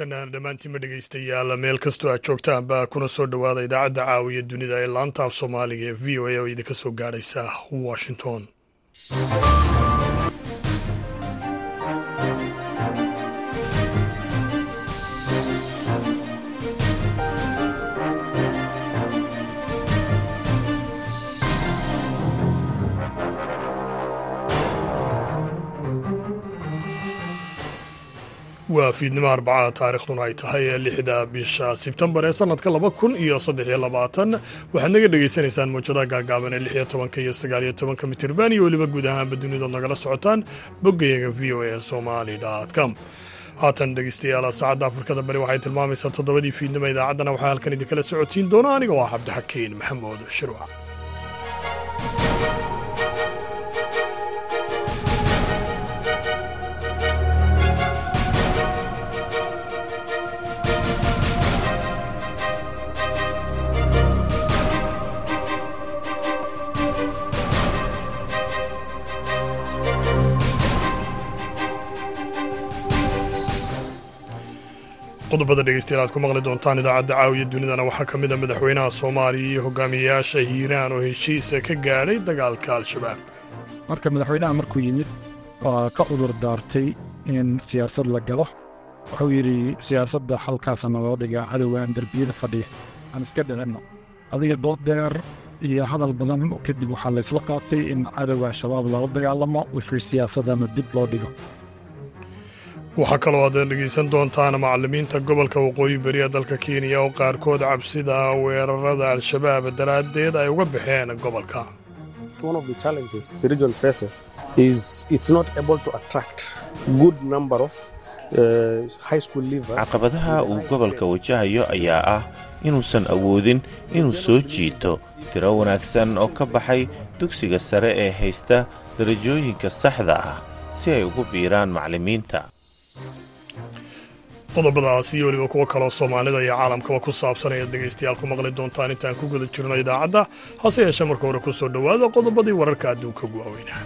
wanaagsan dhammaantiinma dhegaystayaal meel kastoo aad joogtaanba kuna soo dhowaada idaacadda caawiya dunida ee laanta af soomaaliga ee v o a oo idinka soo gaadhaysa washington waa fiidnimo arbacada taarikhduna ay tahay lixda bisha sebtembar ee sanadka laba kun iyo saddex iyo labaatan. Waxaad naga dhagaysanaysaan mawjadaha gaagaaban ee lix iyo tobanka iyo sagaal iyo tobanka mitirban iyo weliba guud ahaanba dunidood nagala socotaan. Boggayaga v o a somali com. Haatan dhegeystayaal saacadda afrikada bari waxay tilmaamaysaa toddobadii fiidnimo idaacaddana waxaa halkan idinkala socodsiin doona aniga oo ah cabdixakiin maxamuud shirwac qodobada dhegeystayaal aad ku maqli doontaan idaacadda caawiya dunidana waxaa ka mid a madaxweynaha soomaaliya iyo hogaamiyayaasha hiiraan oo heshiisa ka gaadhay dagaalka al-shabaab. Marka madaxweynaha markuu yimid waa ka cudur daartay in siyaasad la galo. Wuxuu yidhi siyaasadda xalkaasana loo dhigaa cadowgaan derbiyada fadhiya. Aan iska dhicinno adiga dood dheer iyo hadal badan kadib waxaa laysla qaatay in cadowga al-shabaab loola dagaalamo wixii siyaasadana dib loo dhigo waxaa kaloo aad dhegeysan doontaan macallimiinta gobolka waqooyi beri ee dalka kenya oo qaarkood cabsida weerarada al-shabaab daraaddeed ay uga baxeen gobolka. Caqabadaha uu gobolka wajahayo ayaa ah inuusan awoodin inuu soo jiito tiro wanaagsan oo ka baxay dugsiga sare ee haysta darajooyinka saxda ah si ay ugu biiraan macallimiinta qodobadaas iyo weliba kuwo kaloo soomaalida iyo caalamkaba ku saabsan ayaad dhegaystayaal ku maqli doontaan intaan ku guda jirno idaacadda hase yeeshee marka hore ku soo dhowaada qodobadii wararka adduunka ugu waaweynaa.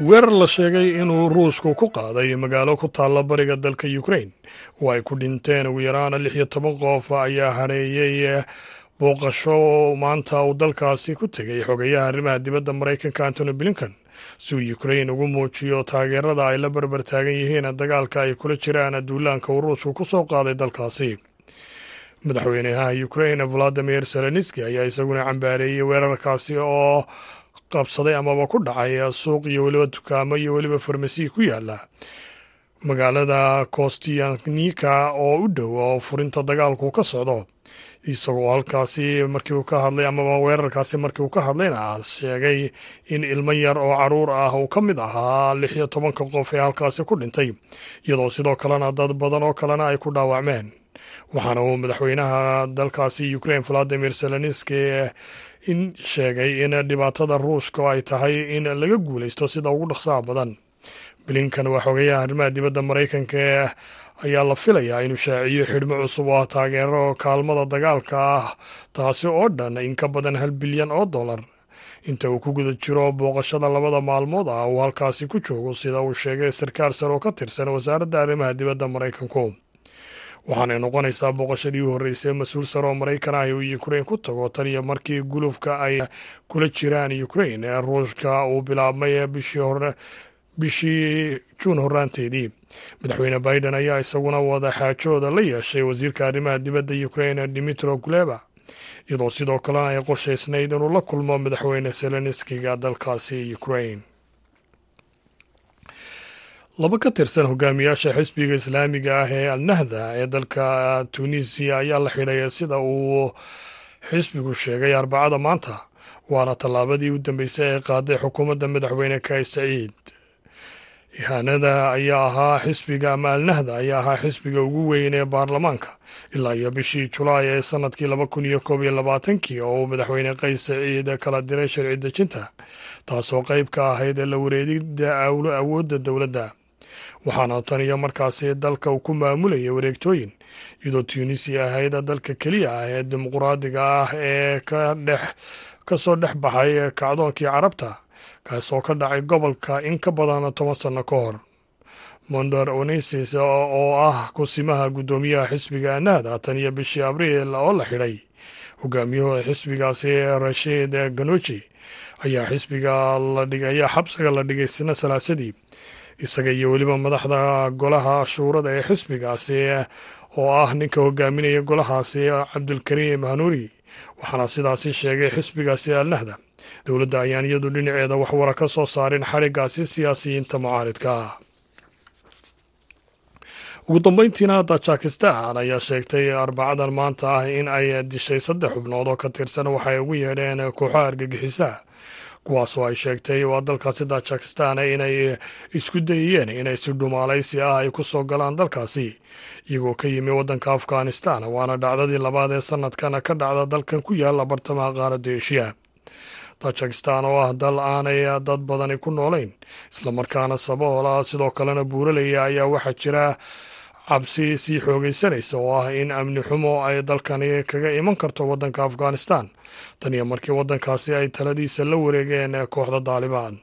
Weerar la sheegay inuu ruushku ku qaaday magaalo ku taalla bariga dalka ukrain oo ay ku dhinteen ugu yaraan lix iyo toban qof ayaa hadheeyey booqasho maanta uu dalkaasi ku tegay xogayaha arrimaha dibadda maraykanka antony blinkan si uu ukrain ugu muujiyo taageerada ay la barbar taagan yihiin dagaalka ay kula jiraan duulaanka uu ruushku ku soo qaaday dalkaasi. Madaxweynaha ukrain valadimir zelenski ayaa isaguna cambaareeyey weerarkaasi oo qabsaday amaba ku dhacay suuq iyo weliba dukaamo iyo weliba farmasi ku yaalla magaalada kostiyanika oo u dhow oo furinta dagaalku ka socdo isagoo halkaasi markii uu ka hadlay amaba weerarkaasi markii uu ka hadlayna sheegay in ilmo yar oo carruur ah uu ka mid ahaa lix iyo tobanka qof ee halkaasi ku dhintay iyadoo sidoo kalena dad badan oo kalena ay ku dhaawacmeen. Waxaana uu madaxweynaha dalkaasi ukrain valadimir zelenski in sheegay in dhibaatada ruushka ay tahay in laga guulaysto sida ugu dhaqsaha badan. Blinkan waa xogayaha arrimaha dibadda maraykanka ayaa la filayaa inuu shaaciyo xidhmo cusub oo ah taageero kaalmada dagaalka ah taasi oo dhan in ka badan hal bilyan oo dollar. Inta uu ku guda jiro booqashada labada maalmood ah uu halkaasi ku joogo sida uu sheegay sarkaal sare oo ka tirsan wasaaradda arrimaha dibadda maraykanku waxaanay noqonaysaa booqashadii u horreysay mas'uul sare oo maraykan ah uu ukrain ku tago tan iyo markii gulufka ay kula jiraan ukrain ee ruushka uu bilaabmay bishii juun horaanteedii madaxweyne biden ayaa isaguna wada xaajooda la yeeshay wasiirka arrimaha dibadda ukrain dimitro kuleba iyadoo sidoo kalena ay qorshaysnayd inuu la kulmo madaxweyne zelenskiga dalkaasi ukrain laba ka tirsan hogaamiyaasha xisbiga islaamiga ah ee alnahda ee dalka tunisiya ayaa la xidhay sida uu xisbigu sheegay arbacada maanta waana tallaabadii u dambeysay ee qaaday xukuumadda madaxweyne kais saciid ihaanada ayaa ahaa xisbiga ama alnahda ayaa ahaa xisbiga ugu weyn ee baarlamaanka. Ilaa iyo bishii julaay ee sannadkii laba kun iyo koob iyo labaatankii oo uu madaxweyne qays saciid kala diray sharci dejinta taasoo qayb ka ahayd la wareegidda awoodda dowladda. Waxaana tan iyo markaasi dalka uu ku maamulayay wareegtooyin. Iyadoo tunisia ahayd dalka keliya ah ee dimuquraadiga ah ee ka dhex ka soo dhex baxay kacdoonkii carabta kaasoo ka dhacay gobolka in ka badan toban sanno ka hor. Mondor onesis oo ah kusimaha guddoomiyaha xisbiga nahda tan iyo bishii abriil oo la xidhay. Hogaamiyahooda xisbigaasi rashiid ganoji ayaa xisbiga ladhigayaa xabsiga la dhigay sina salaasadii isaga iyo weliba madaxda golaha shuurada ee xisbigaasi oo ah ninka hogaaminaya golahaasi cabdulkariim hanuuri waxaana sidaasi sheegay xisbigaasi alnahda dowladda ayaan iyadu dhinaceeda waxwara ka soo saarin xadhigaasi siyaasiyiinta mucaaridka. Ugu dambeyntiina tajikistan ayaa sheegtay arbacadan maanta ah in ay dishay saddex xubnood oo ka tirsan waxay ugu yeedheen kooxaha argagixisa kuwaasoo ay sheegtay waa dalkaasi tajikistan inay isku dayayeen inay si dhumaalaysi ah ay ku soo galaan dalkaasi iyagoo ka yimi waddanka afghanistan waana dhacdadii labaad ee sanadkan ka dhacda dalkan ku yaalla bartamaha qaaradda eshiya tajikistan oo ah dal aanay dad badani ku noolayn. Islamarkaana saboola sidoo kalena buuralaya ayaa waxaa jira. Cabsi sii xoogaysanaysa oo ah in amni xumo ay dalkani kaga iman karto waddanka afghanistan. Tan iyo markii waddankaasi ay taladiisa la wareegeen kooxda daalibaan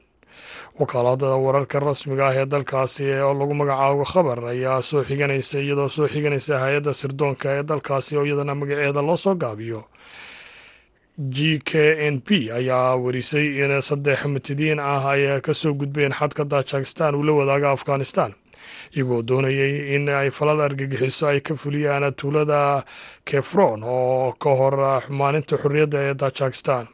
wakaalada wararka rasmiga ah ee dalkaasi oo lagu magacaabo khabar ayaa soo xiganaysa iyadoo soo xiganaysa hay'adda sirdoonka ee dalkaasi oo iyadana magaceeda loo soo gaabiyo g k n p ayaa warisay in saddex matidiin ah ay ka soo gudbeen xadka tajikistan uu la wadaaga afghanistan iyagoo doonayay in ay falal argagixiso ay ka fuliyaan tuulada kefron oo ka hor xumaaninta xorriyadda ee tajikistan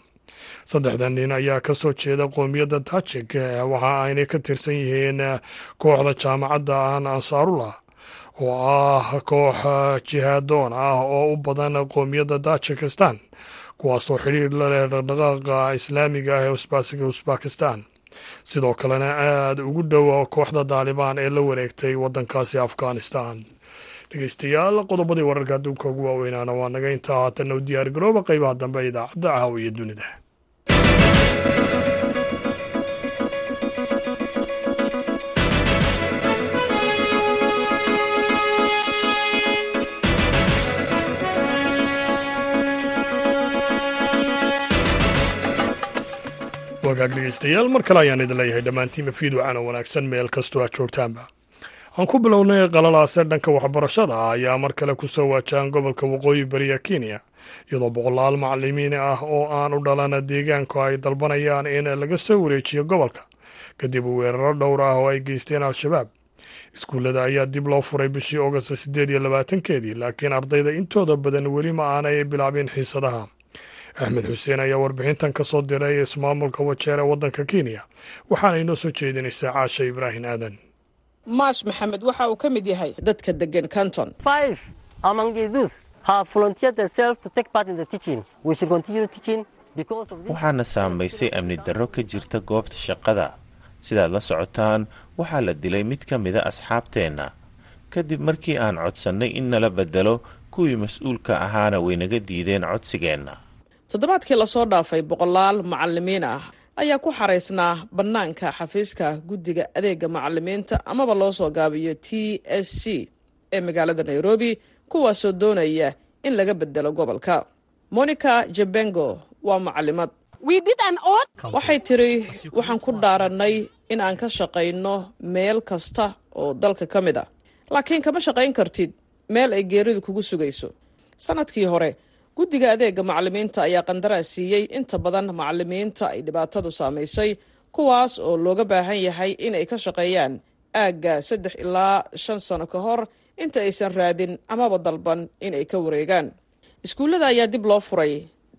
saddexdan nin ayaa ka soo jeeda qoomiyadda tajik waxa aynay ka tirsan yihiin kooxda jaamacadda an ansaarullah oo ah koox jihaadoon ah oo u badan qoomiyadda tajikistan kuwaasoo xidhiir la leh dhaqdhaqaaqa islaamiga ah ee usbaasiga usbakistan sidoo kalena aada ugu dhowa kooxda daalibaan ee la wareegtay waddankaasi afghanistan. Dhegeystayaal qodobadii wararka adduunka ugu waaweynaana waa naga intaa haatanna u diyaar garooba qeybaha dambe idaacadda caawiya dunida wagaag dhegeystayaal mar kale ayaan idin leeyahay dhammaantiinba fiidwacana wanaagsan meel kastoo aad joogtaanba. Aan ku bilownay qalalaase dhanka waxbarashada ayaa mar kale ku soo waajahan gobolka waqooyi bariya kenya iyadoo boqolaal macalimiin ah oo aan u dhalana deegaanku ay dalbanayaan in laga soo wareejiyo gobolka. Kadib weeraro dhowr ah oo ay geysteen al-shabaab. Iskuullada ayaa dib loo furay bishii ogost siddeed iyo labaatankeedii laakiin ardayda intooda badan weli ma aanay bilaabin xiisadaha axmed xuseen ayaa warbixintan ka soo diray ismaamulka wajeer ee waddanka kenya. Waxaana inoo soo jeedinaysaa caasha ibraahim aadan. Maash maxamed waxa uu ka mid yahay dadka degan canton. Waxaana saamaysay amni darro ka jirta goobta shaqada. Sidaad la socotaan waxaa la dilay mid ka mida asxaabteenna. Kadib markii aan codsannay in nala beddelo kuwii mas'uulka ahaana waynaga diideen codsigeenna toddobaadkii la soo dhaafay boqolaal macalimiin ah ayaa ku xaraysnaa bannaanka xafiiska guddiga adeega macalimiinta amaba loo soo gaabiyo t s c ee magaalada nairobi kuwaasoo doonaya in laga bedelo gobolka. Monica jebengo waa macalimad waxay tiri waxaan ku dhaarannay in aan ka shaqayno meel kasta oo dalka ka mid a laakiin kama shaqayn kartid meel ay geeridu kugu sugayso. Sannadkii hore guddiga adeega macalimiinta ayaa qandaraas siiyey. Inta badan macalimiinta ay dhibaatadu saamaysay kuwaas oo looga baahan yahay inay ka shaqeeyaan aagga saddex ilaa shan sano ka hor inta aysan raadin amaba dalban inay ka wareegaan. Iskuullada ayaa dib loo furay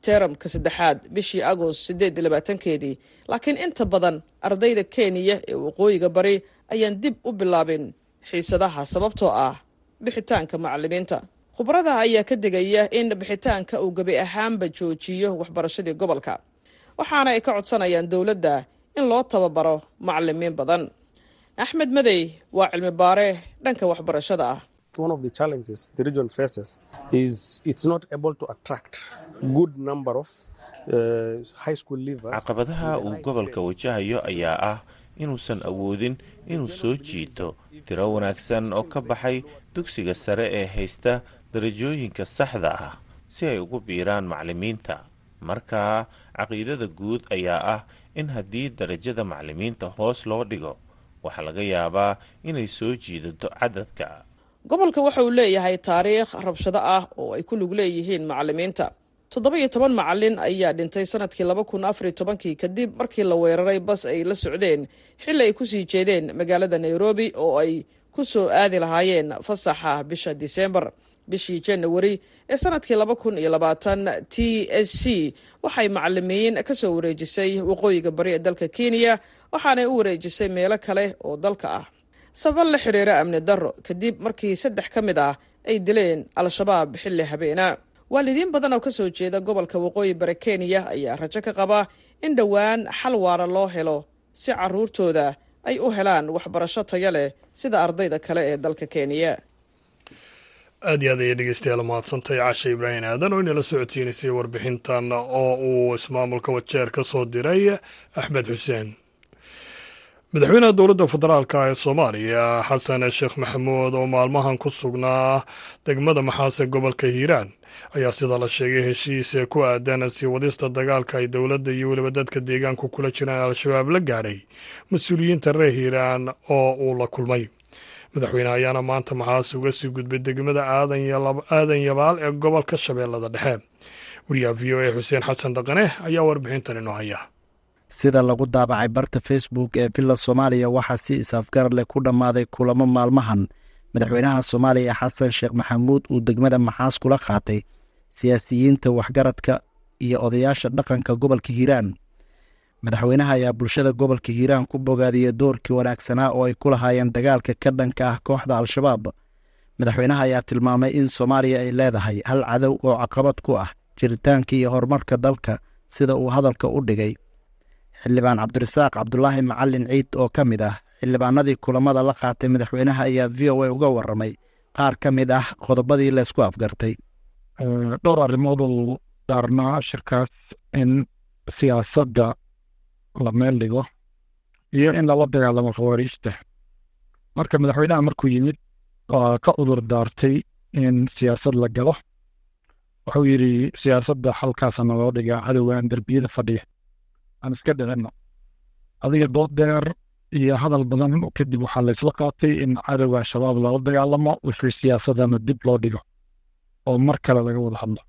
teeramka saddexaad bishii agost siddeed labaatankeedii laakiin inta badan ardayda kenya ee waqooyiga bari ayaan dib u bilaabin xiisadaha sababtoo ah bixitaanka macalimiinta khubarada ayaa ka digaya in bixitaanka uu gebi ahaanba joojiyo waxbarashadii gobolka. Waxaana ay ka codsanayaan dowladda in loo tababaro macalimiin badan. Axmed madey waa cilmi baare dhanka waxbarashada. Ah caqabadaha uu gobolka wajahayo ayaa ah inuusan awoodin inuu soo jiito tiro wanaagsan oo ka baxay dugsiga sare ee haysta darajooyinka saxda ah si ay ugu biiraan macallimiinta marka caqiidada guud ayaa ah in haddii darajada macallimiinta hoos loo dhigo waxaa laga yaabaa inay soo jiidato cadadka gobolka waxa uu leeyahay taariikh rabshado ah oo ay ku lug leeyihiin macallimiinta toddoba iyo toban macallin ayaa dhintay sannadkii laba kun afariyo tobankii kadib markii la weeraray bas ay la socdeen xilli ay ku sii jeedeen magaalada nairobi oo ay ku soo aadi lahaayeen fasaxa bisha disembar bishii janawari ee sannadkii laba kun iyo labaatan t s c waxay macalimiin ka soo wareejisay waqooyiga bari ee dalka kenya waxaanay u wareejisay meelo kale oo dalka ah. Sabab la xiriira amni darro kadib markii saddex ka mid ah ay dileen al-shabaab xilli habeena. Waalidiin badan oo ka soo jeeda gobolka waqooyi bari kenya ayaa rajo ka qaba in dhowaan xal waara loo helo si caruurtooda ay u helaan waxbarasho tayo leh sida ardayda kale ee dalka kenya aad iyo aad ayay dhegeystayaal mahadsantahay. Cashe ibraahim aadan oo inala socodsiinaysay warbixintan oo uu ismaamulka wajeer ka soo diray axmed xuseen. Madaxweynaha dowladda federaalka ee soomaaliya xasan sheekh maxamuud oo maalmahan ku sugnaa degmada maxaase gobolka hiiraan ayaa sida la sheegay heshiis ee ku aadan sii wadista dagaalka ay dowladda iyo weliba dadka deegaanku kula jiraan al-shabaab la gaadhay mas'uuliyiinta reer hiiraan oo uu la kulmay madaxweyne ayaana maanta maxaas uga sii gudbay degmada aadan yabaal ee gobolka shabeellada dhexe. Wariyaha v o a xuseen xasan dhaqane ayaa warbixintan inoo haya. Sida lagu daabacay barta facebook ee villa soomaaliya waxaa si is-afgarad leh ku dhammaaday kulamo maalmahan. Madaxweynaha soomaaliya xasan sheekh maxamuud uu degmada maxaas kula qaatay siyaasiyiinta waxgaradka iyo odayaasha dhaqanka gobolka hiiraan madaxweynaha ayaa bulshada gobolka hiiraan ku bogaadiyey doorkii wanaagsanaa oo ay ku lahaayeen dagaalka ka dhanka ah kooxda al-shabaab. Madaxweynaha ayaa tilmaamay in soomaaliya ay leedahay hal cadow oo caqabad ku ah jiritaanka iyo horumarka dalka sida uu hadalka u dhigay. Xildhibaan cabdirasaaq cabdulaahi macalin ciid oo ka mid ah xildhibaanadii kulamada la qaatay madaxweynaha ayaa v o a uga waramay qaar ka mid ah qodobadii laysku afgartay. Dhowr arrimood uu daarnaa shirkaas in siyaasadda la meel dhigo. Iyo in lala dagaalamo khawaariijta. Marka madaxweynaha markuu yimid waa ka cudur daartay in siyaasad la galo. Wuxuu yidhi siyaasadda xalkaasana loo dhigaa cadowgan derbiyada fadhiya. Aan iska dhicinno adiga dood deer iyo hadal badan kadib waxaa laysla qaatay in cadowga shabaab loola dagaalamo wixii siyaasadana dib loo dhigo. Oo mar kale laga wada hadlo.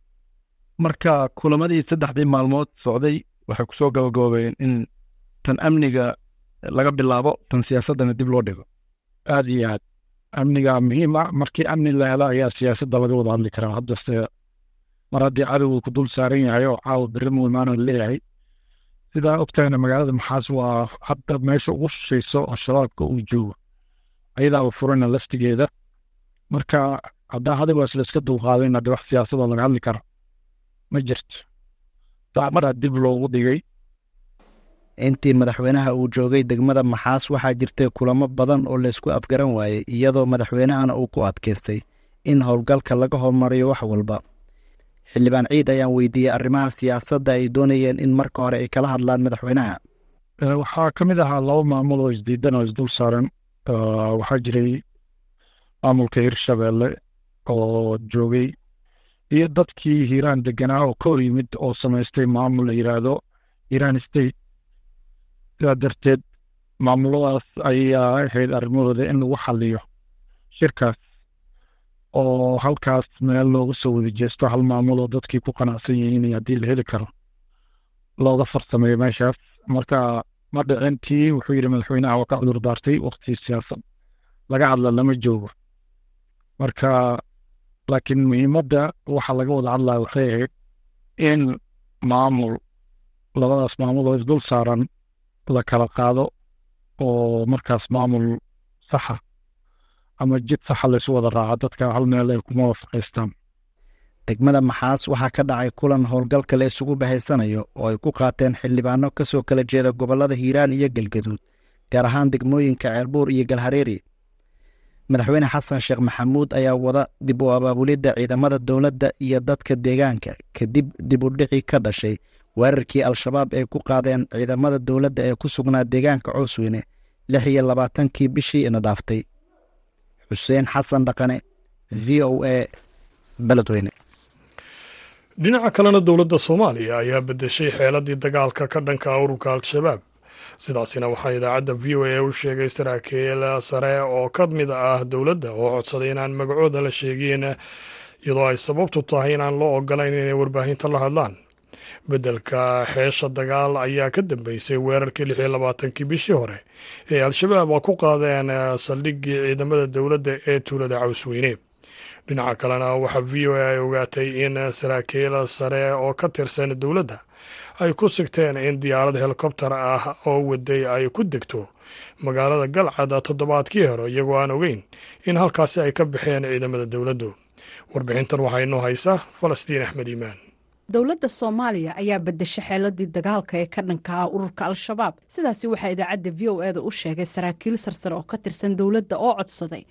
Marka kulamadii saddexdii maalmood socday waxay ku soo gabagaboobeen in tan amniga laga bilaabo tan siyaasaddana dib loo dhigo. Aad iyo aad. Amniga muhiima markii amni la helo ayaa siyaasadda laga wada hadli karaa. Haddase mar haddii cadowgu ku dul saaran yahay oo caawa berri muimaano leeyahay. Sidaa ogtahayna magaalada maxaas waa hadda meesha ugu shishayso oo shabaabka uu joogo. Ayadaa u furana laftigeeda. Marka haddaa hadigaas layska dulqaadayna de wax siyaasada laga hadli karo ma jirto. Daamaraa dib loogu dhigay intii madaxweynaha uu joogay degmada maxaas waxaa jirtay kulamo badan oo laysku afgaran waayey iyadoo madaxweynahana uu ku adkaystay in howlgalka laga hormariyo wax walba. Xildhibaan ciid ayaan weydiiyey arrimaha siyaasadda ay doonayeen in marka hore ay kala hadlaan madaxweynaha. Waxaa ka mid ahaa laba maamul oo isdiidan oo isdul saaran. Waxaa jiray maamulka hirshabeelle oo joogay iyo dadkii hiiraan deganaa oo ka hor yimid oo samaystay maamul la yidhaahdo hiiraan state sidaa darteed maamuladaas ayaa ahayd arrimahooda in lagu xaliyo shirkaas oo halkaas meel looga soo wada jeesto. Hal maamul oo dadkii ku qanacsan yihiin haddii la heli karo looga farsameeyo meeshaas. Marka ma dhicintii wuxuu yidhi madaxweynaha waa ka cudur daartay waqtii siyaasad laga hadla lama joogo. Marka laakiin muhiimadda waxa laga wada hadlaya waxay ahayd in maamul labadaas maamul oo isdul saaran la kala qaado oo markaas maamul saxa ama jid saxa laysu wada raaca dadka hal meel ay kuma waafaqaystaan. Degmada maxaas waxaa ka dhacay kulan howlgalka la isugu bahaysanayo oo ay ku qaateen xildhibaano ka soo kala jeeda gobollada hiiraan iyo galgaduud gaar ahaan degmooyinka ceelbuur iyo galhareeri. Madaxweyne xasan sheekh maxamuud ayaa wada dib u abaabulidda ciidamada dowladda iyo dadka deegaanka kadib dib u dhici ka dhashay weerarkii al-shabaab ay ku qaadeen ciidamada dowladda ee ku sugnaa deegaanka coosweyne lix iyo labaatankii bishii ina dhaaftay. Xuseen xasan dhaqane v o a beledweyne. Dhinaca kalena dowladda soomaaliya ayaa bedeshay xeeladii dagaalka ka dhanka ururka al-shabaab. Sidaasina waxaa idaacadda v o a u sheegay saraakiil sare oo ka mid ah dowladda oo codsaday inaan magacooda la sheegin iyadoo ay sababtu tahay inaan loo ogolayn inay warbaahinta la hadlaan beddelka xeesha dagaal ayaa ka dambeysay weerarkii lix iyo labaatankii bishii hore ee al-shabaab ku qaadeen saldhiggii ciidamada dowladda ee tuulada cawsweyne dhinaca kalena waxaa v o a ay ogaatay in saraakiil sare oo ka tirsan dowladda ay ku sigteen in diyaarad helikobtar ah oo waday ay ku degto magaalada galcad toddobaadkii hore iyagoo aan ogeyn in halkaasi ay ka baxeen ciidamada dowladdu. Warbixintan waxaa inoo haysa falastiin axmed iimaan dowladda soomaaliya ayaa bedeshay xeeladii dagaalka ee ka dhanka ah ururka al-shabaab. Sidaasi waxaa idaacadda v o eda u sheegay saraakiil sarsare oo ka tirsan dowladda oo codsaday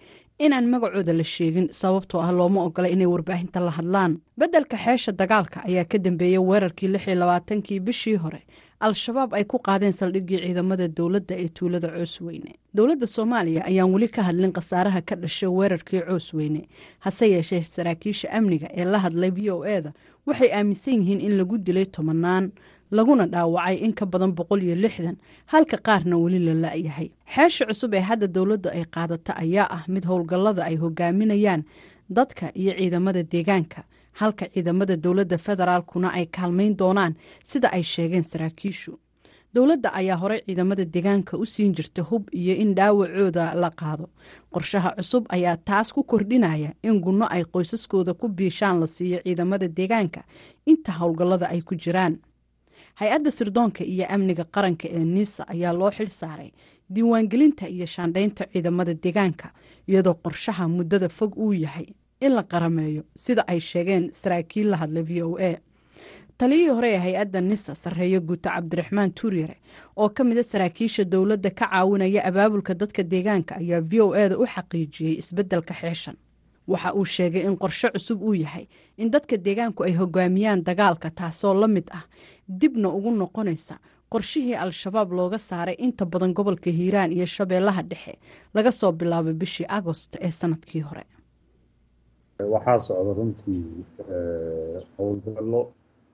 inaan magacooda la sheegin sababtoo ah looma ogola inay warbaahinta la hadlaan. Beddelka xeesha dagaalka ayaa ka dambeeyey weerarkii lix iyo labaatankii bishii hore al-shabaab ay ku qaadeen saldhiggii ciidamada dowladda ee tuulada coosweyne dowladda soomaaliya ayaan weli ka hadlin khasaaraha ka dhashay weerarkii coosweyne hase yeeshee saraakiisha amniga ee la hadlay v o eda waxay aaminsan yihiin in lagu dilay tobanaan laguna dhaawacay in ka badan boqol iyo lixdan halka qaarna weli la la-yahay. Xeesha cusub ee hadda dowladda ay qaadata ayaa ah mid howlgallada ay hogaaminayaan dadka iyo ciidamada deegaanka halka ciidamada dowladda federaalkuna ay kaalmayn doonaan sida ay sheegeen saraakiishu. Dowladda ayaa horey ciidamada deegaanka u siin jirta hub iyo in dhaawacooda la qaado. Qorshaha cusub ayaa taas ku kordhinaya in gunno ay qoysaskooda ku biishaan la siiyo ciidamada deegaanka. Inta howlgallada ay ku jiraan. Hay'adda sirdoonka iyo amniga qaranka ee niisa ayaa loo xil saaray. Diiwaangelinta iyo shaandhaynta ciidamada deegaanka iyadoo qorshaha muddada fog uu yahay in la qarameeyo sida ay sheegeen saraakiil la hadla v o a. Taliyihii hore ee hay'adda nisa sarreeyo guuta cabdiraxmaan tuuryare oo ka mida saraakiisha dowladda ka caawinaya abaabulka dadka deegaanka ayaa v o eda u xaqiijiyey isbeddelka xeeshan. Waxa uu sheegay in qorshe cusub uu yahay in dadka deegaanku ay hogaamiyaan dagaalka taasoo la mid ah dibna ugu noqonaysa qorshihii al-shabaab looga saaray inta badan gobolka hiiraan iyo shabeellaha dhexe laga soo bilaabay bishii agost ee sannadkii hore waxaa socda runtii howlgallo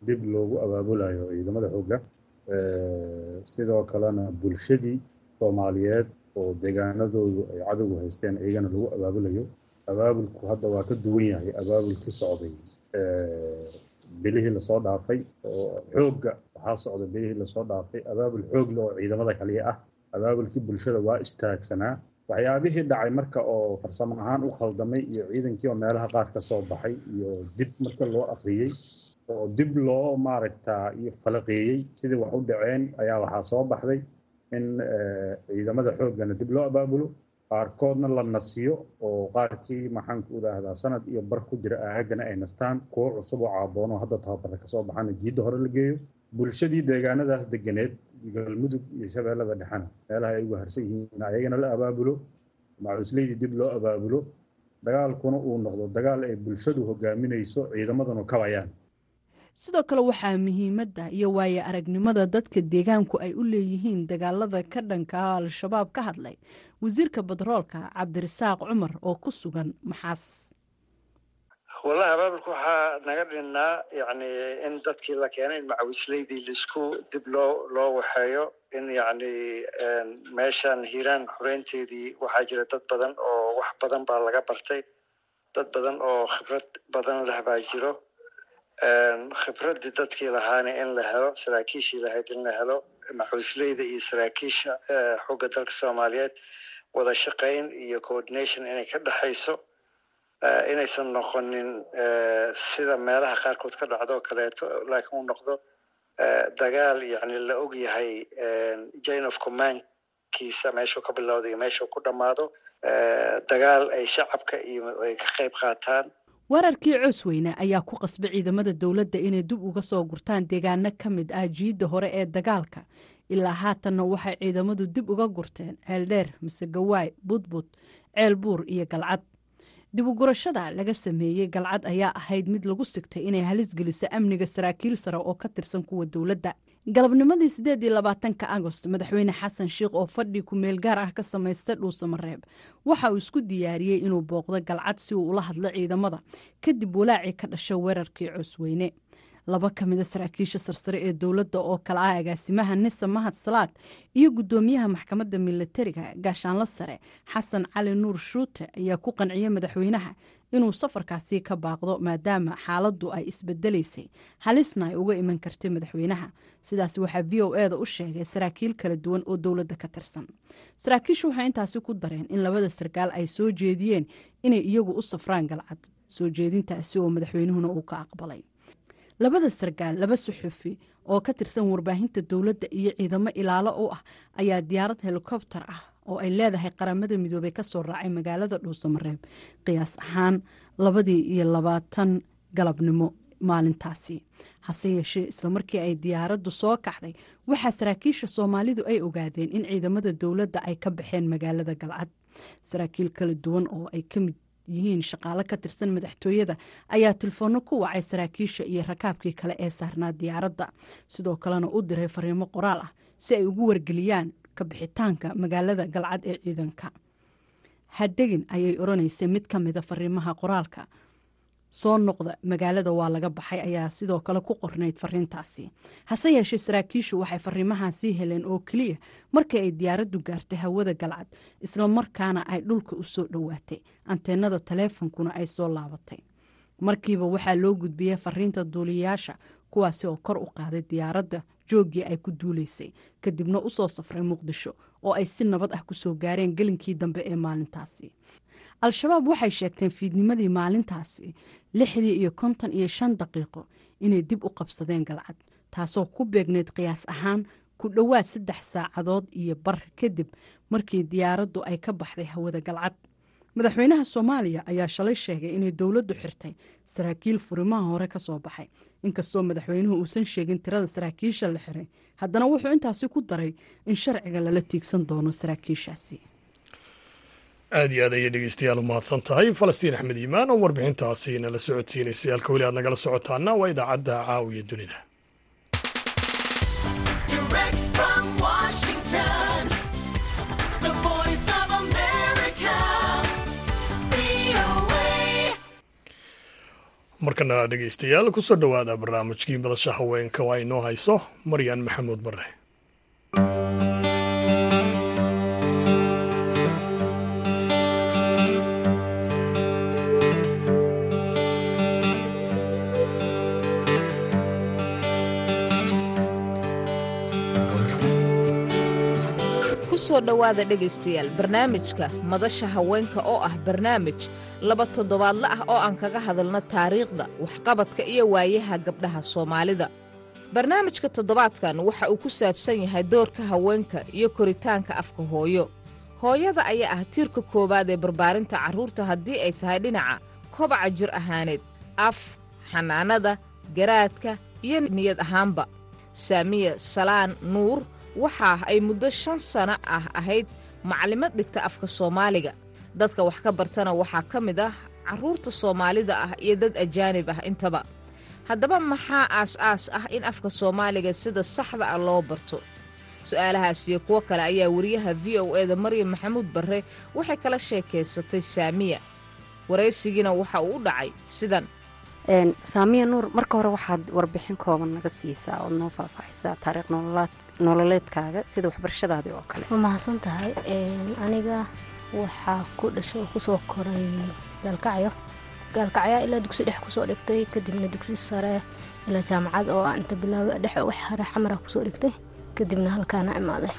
dib loogu abaabulayo ciidamada xoogga. Sidoo kalena bulshadii soomaaliyeed oo deegaanadoodu ay cadowgu haysteen iyagana lagu abaabulayo. Abaabulku hadda waa ka duwan yahay abaabulkii socday bilihii la soo dhaafay oo xoogga waxaa socda bilihii la soo dhaafay. Abaabul xoogle oo ciidamada kaliya ah. Abaabulkii bulshada waa istaagsanaa waxyaabihii dhacay marka oo farsamo ahaan u khaldamay iyo ciidankii oo meelaha qaar ka soo baxay iyo dib marka loo akhriyey oo dib loo maaragtaa iyo falaqeeyey sidii wax u dhaceen ayaa waxaa soo baxday in ciidamada xooggana dib loo abaabulo. Qaarkoodna la nasiyo oo qaarkii maxaanku idhaahdaa sanad iyo bar ku jira aagana ay nastaan. Kuwo cusub oo caaboono hadda tababara ka soo baxana jiidda hore la geeyo bulshadii deegaanadaas deganeed galmudug iyo shabeellada dhexena meelaha ay uga harsan yihiin ayagana la abaabulo macuusleydii dib loo abaabulo. Dagaalkuna uu noqdo dagaal ay bulshadu hogaaminayso ciidamaduna kabayaan sidoo kale waxaa muhiimadda iyo waaye aragnimada dadka deegaanku ay u leeyihiin dagaalada ka dhanka al-shabaab ka hadlay. Wasiirka batroolka cabdirasaaq cumar oo ku sugan maxaas wallahi abaabulka waxaa naga dhinnaa yacni in dadkii la keenay in macawisleydii la isku dib loo loo waxeeyo in yacni meeshan hiiraan xoreynteedii waxaa jira dad badan oo wax badan baa laga bartay. Dad badan oo khibrad badan leh baa jiro. Khibraddii dadkii lahaana in la helo saraakiishii lahayd in la helo maxuusleyda iyo saraakiisha xooga dalka soomaaliyeed wada shaqayn iyo coordination inay ka dhexayso inaysan noqonin sida meelaha qaarkood ka dhacdo kaleeto laakiin uu noqdo dagaal yani la og yahay jane of commandkiisa meeshuu ka bilowda iyo meeshuu ku dhammaado dagaal ay shacabka iyo ay ka qayb qaataan. Weerarkii coosweyne ayaa ku qasbay ciidamada dowladda inay dib uga soo gurtaan deegaano ka mid ah jiidda hore ee dagaalka. Ilaa haatanna waxay ciidamadu dib uga gurteen ceeldheer mise gawaay budbud ceel buur iyo galcad dibugurashada laga sameeyey galcad ayaa ahayd mid lagu sigtay inay halis geliso amniga saraakiil sare oo ka tirsan kuwa dowladda. Galabnimadii sideed iyo labaatanka agost madaxweyne xasan sheikh oo fadhi ku-meel gaar ah ka samaysta dhuusamareeb waxa uu isku diyaariyey inuu booqdo galcad si uu ula hadlo ciidamada kadib walaacii ka dhasha weerarkii cosweyne laba ka mida saraakiisha sarsare ee dowladda oo kale ah agaasimaha nisa mahad salaad iyo guddoomiyaha maxkamadda milatariga gaashaanlo sare xasan cali nuur shuute ayaa ku qanciyey madaxweynaha inuu safarkaasi ka baaqdo maadaama xaaladdu ay isbedelaysay. Halisna ay uga iman kartay madaxweynaha. Sidaas waxaa v o eda u sheegay saraakiil kala duwan oo dowladda ka tirsan. Saraakiishu waxay intaasi ku dareen in labada sarkaal ay soo jeediyeen inay iyagu u safraan galcad. Soo jeedintaasi oo madaxweynuhuna uu ka aqbalay labada sarkaal laba suxufi oo ka tirsan warbaahinta dowladda iyo ciidamo ilaalo u ah ayaa diyaarad helikobter ah oo ay leedahay qaramada midoobey ka soo raacay magaalada dhuusamareeb qiyaas ahaan labadii iyo labaatan galabnimo maalintaasi. Hase yeeshee islamarkii ay diyaaraddu soo kaxday waxaa saraakiisha soomaalidu ay ogaadeen in ciidamada dowladda ay ka baxeen magaalada galcad. Saraakiil kala duwan oo ay ka mid yihiin shaqaale ka tirsan madaxtooyada ayaa tilfoonno ku wacay saraakiisha iyo rakaabkii kale ee saarnaa diyaaradda. Sidoo kalena u diray fariimo qoraal ah si ay ugu wargeliyaan ka bixitaanka magaalada galcad ee ciidanka. Hadegin ayay odhanaysay mid ka mida fariimaha qoraalka soo noqda magaalada waa laga baxay ayaa sidoo kale ku qornayd fariintaasi. Hase yeeshee saraakiishu waxay fariimahaasii heleen oo keliya markii ay diyaaraddu gaartay hawada galcad islamarkaana ay dhulka u soo dhowaatay. Anteenada taleefonkuna ay soo laabatay. Markiiba waxaa loo gudbiyey fariinta duuliyayaasha kuwaasi oo kor u qaaday diyaaradda jooggii ay ku duulaysay kadibna u soo safray muqdisho oo ay si nabad ah ku soo gaareen gelinkii dambe ee maalintaasi al-shabaab waxay sheegteen fiidnimadii maalintaasi lixdii iyo konton iyo shan daqiiqo inay dib u qabsadeen galcad taasoo ku beegneyd qiyaas ahaan ku dhowaad saddex saacadood iyo bar kadib markii diyaaraddu ay ka baxday hawada galcad. Madaxweynaha soomaaliya ayaa shalay sheegay inay dowladdu xirtay saraakiil furimaha hore ka soo baxay. Inkastoo madaxweynuhu uusan sheegin tirada saraakiisha la xiray haddana wuxuu intaasi ku daray in sharciga lala tiigsan doono saraakiishaasi aada iyo aad ayay dhegeystayaal u mahadsan tahay. Falastiin axmed iimaan oo warbixintaasi nala socodsiinaysay halka weli aad nagala socotaana waa idaacadda caawiya dunida. Markana dhegeystayaal ku soo dhowaada barnaamijkii madasha haweenka waa inoo hayso maryan maxamuud bare ku soo dhowaada dhegaystayaal. Barnaamijka madasha haweenka oo ah barnaamij laba toddobaadle ah oo aan kaga hadalno taariikhda waxqabadka iyo waayaha gabdhaha soomaalida. Barnaamijka toddobaadkan waxa uu ku saabsan yahay doorka haweenka iyo koritaanka afka hooyo. Hooyada ayaa ah tiirka koowaad ee barbaarinta carruurta haddii ay tahay dhinaca kobaca jir ahaaneed af xanaanada garaadka iyo niyad ahaanba. Saamiya salaan nuur waxa ay muddo shan sano ah ahayd maclimad dhigta afka soomaaliga. Dadka wax ka bartana waxaa ka mid ah carruurta soomaalida ah iyo dad ajaanib ah intaba. Haddaba maxaa aas-aas ah in afka soomaaliga sida saxda ah loo barto? Su'aalahaas iyo kuwo kale ayaa wariyaha v o e da maryam maxamuud barre waxay kala sheekaysatay saamiya. Waraysigiina waxa uu u dhacay sidan. Saamiya nuur marka hore waxaad warbixin kooban naga siisaa ood noo faahfaahisaa taariikh nololeedkaaga sida waxbarashadaadii oo kale. Waa mahadsan tahay aniga waxaa ku dhashay oo ku soo koray gaalkacyo gaalkacyaa ilaa dugsi dhex ku soo dhigtay kadibna dugsi sare ilaa jaamacad oo inta bilaaba dhex wax hare xamara ku soo dhigtay kadibna halkaana imaaday.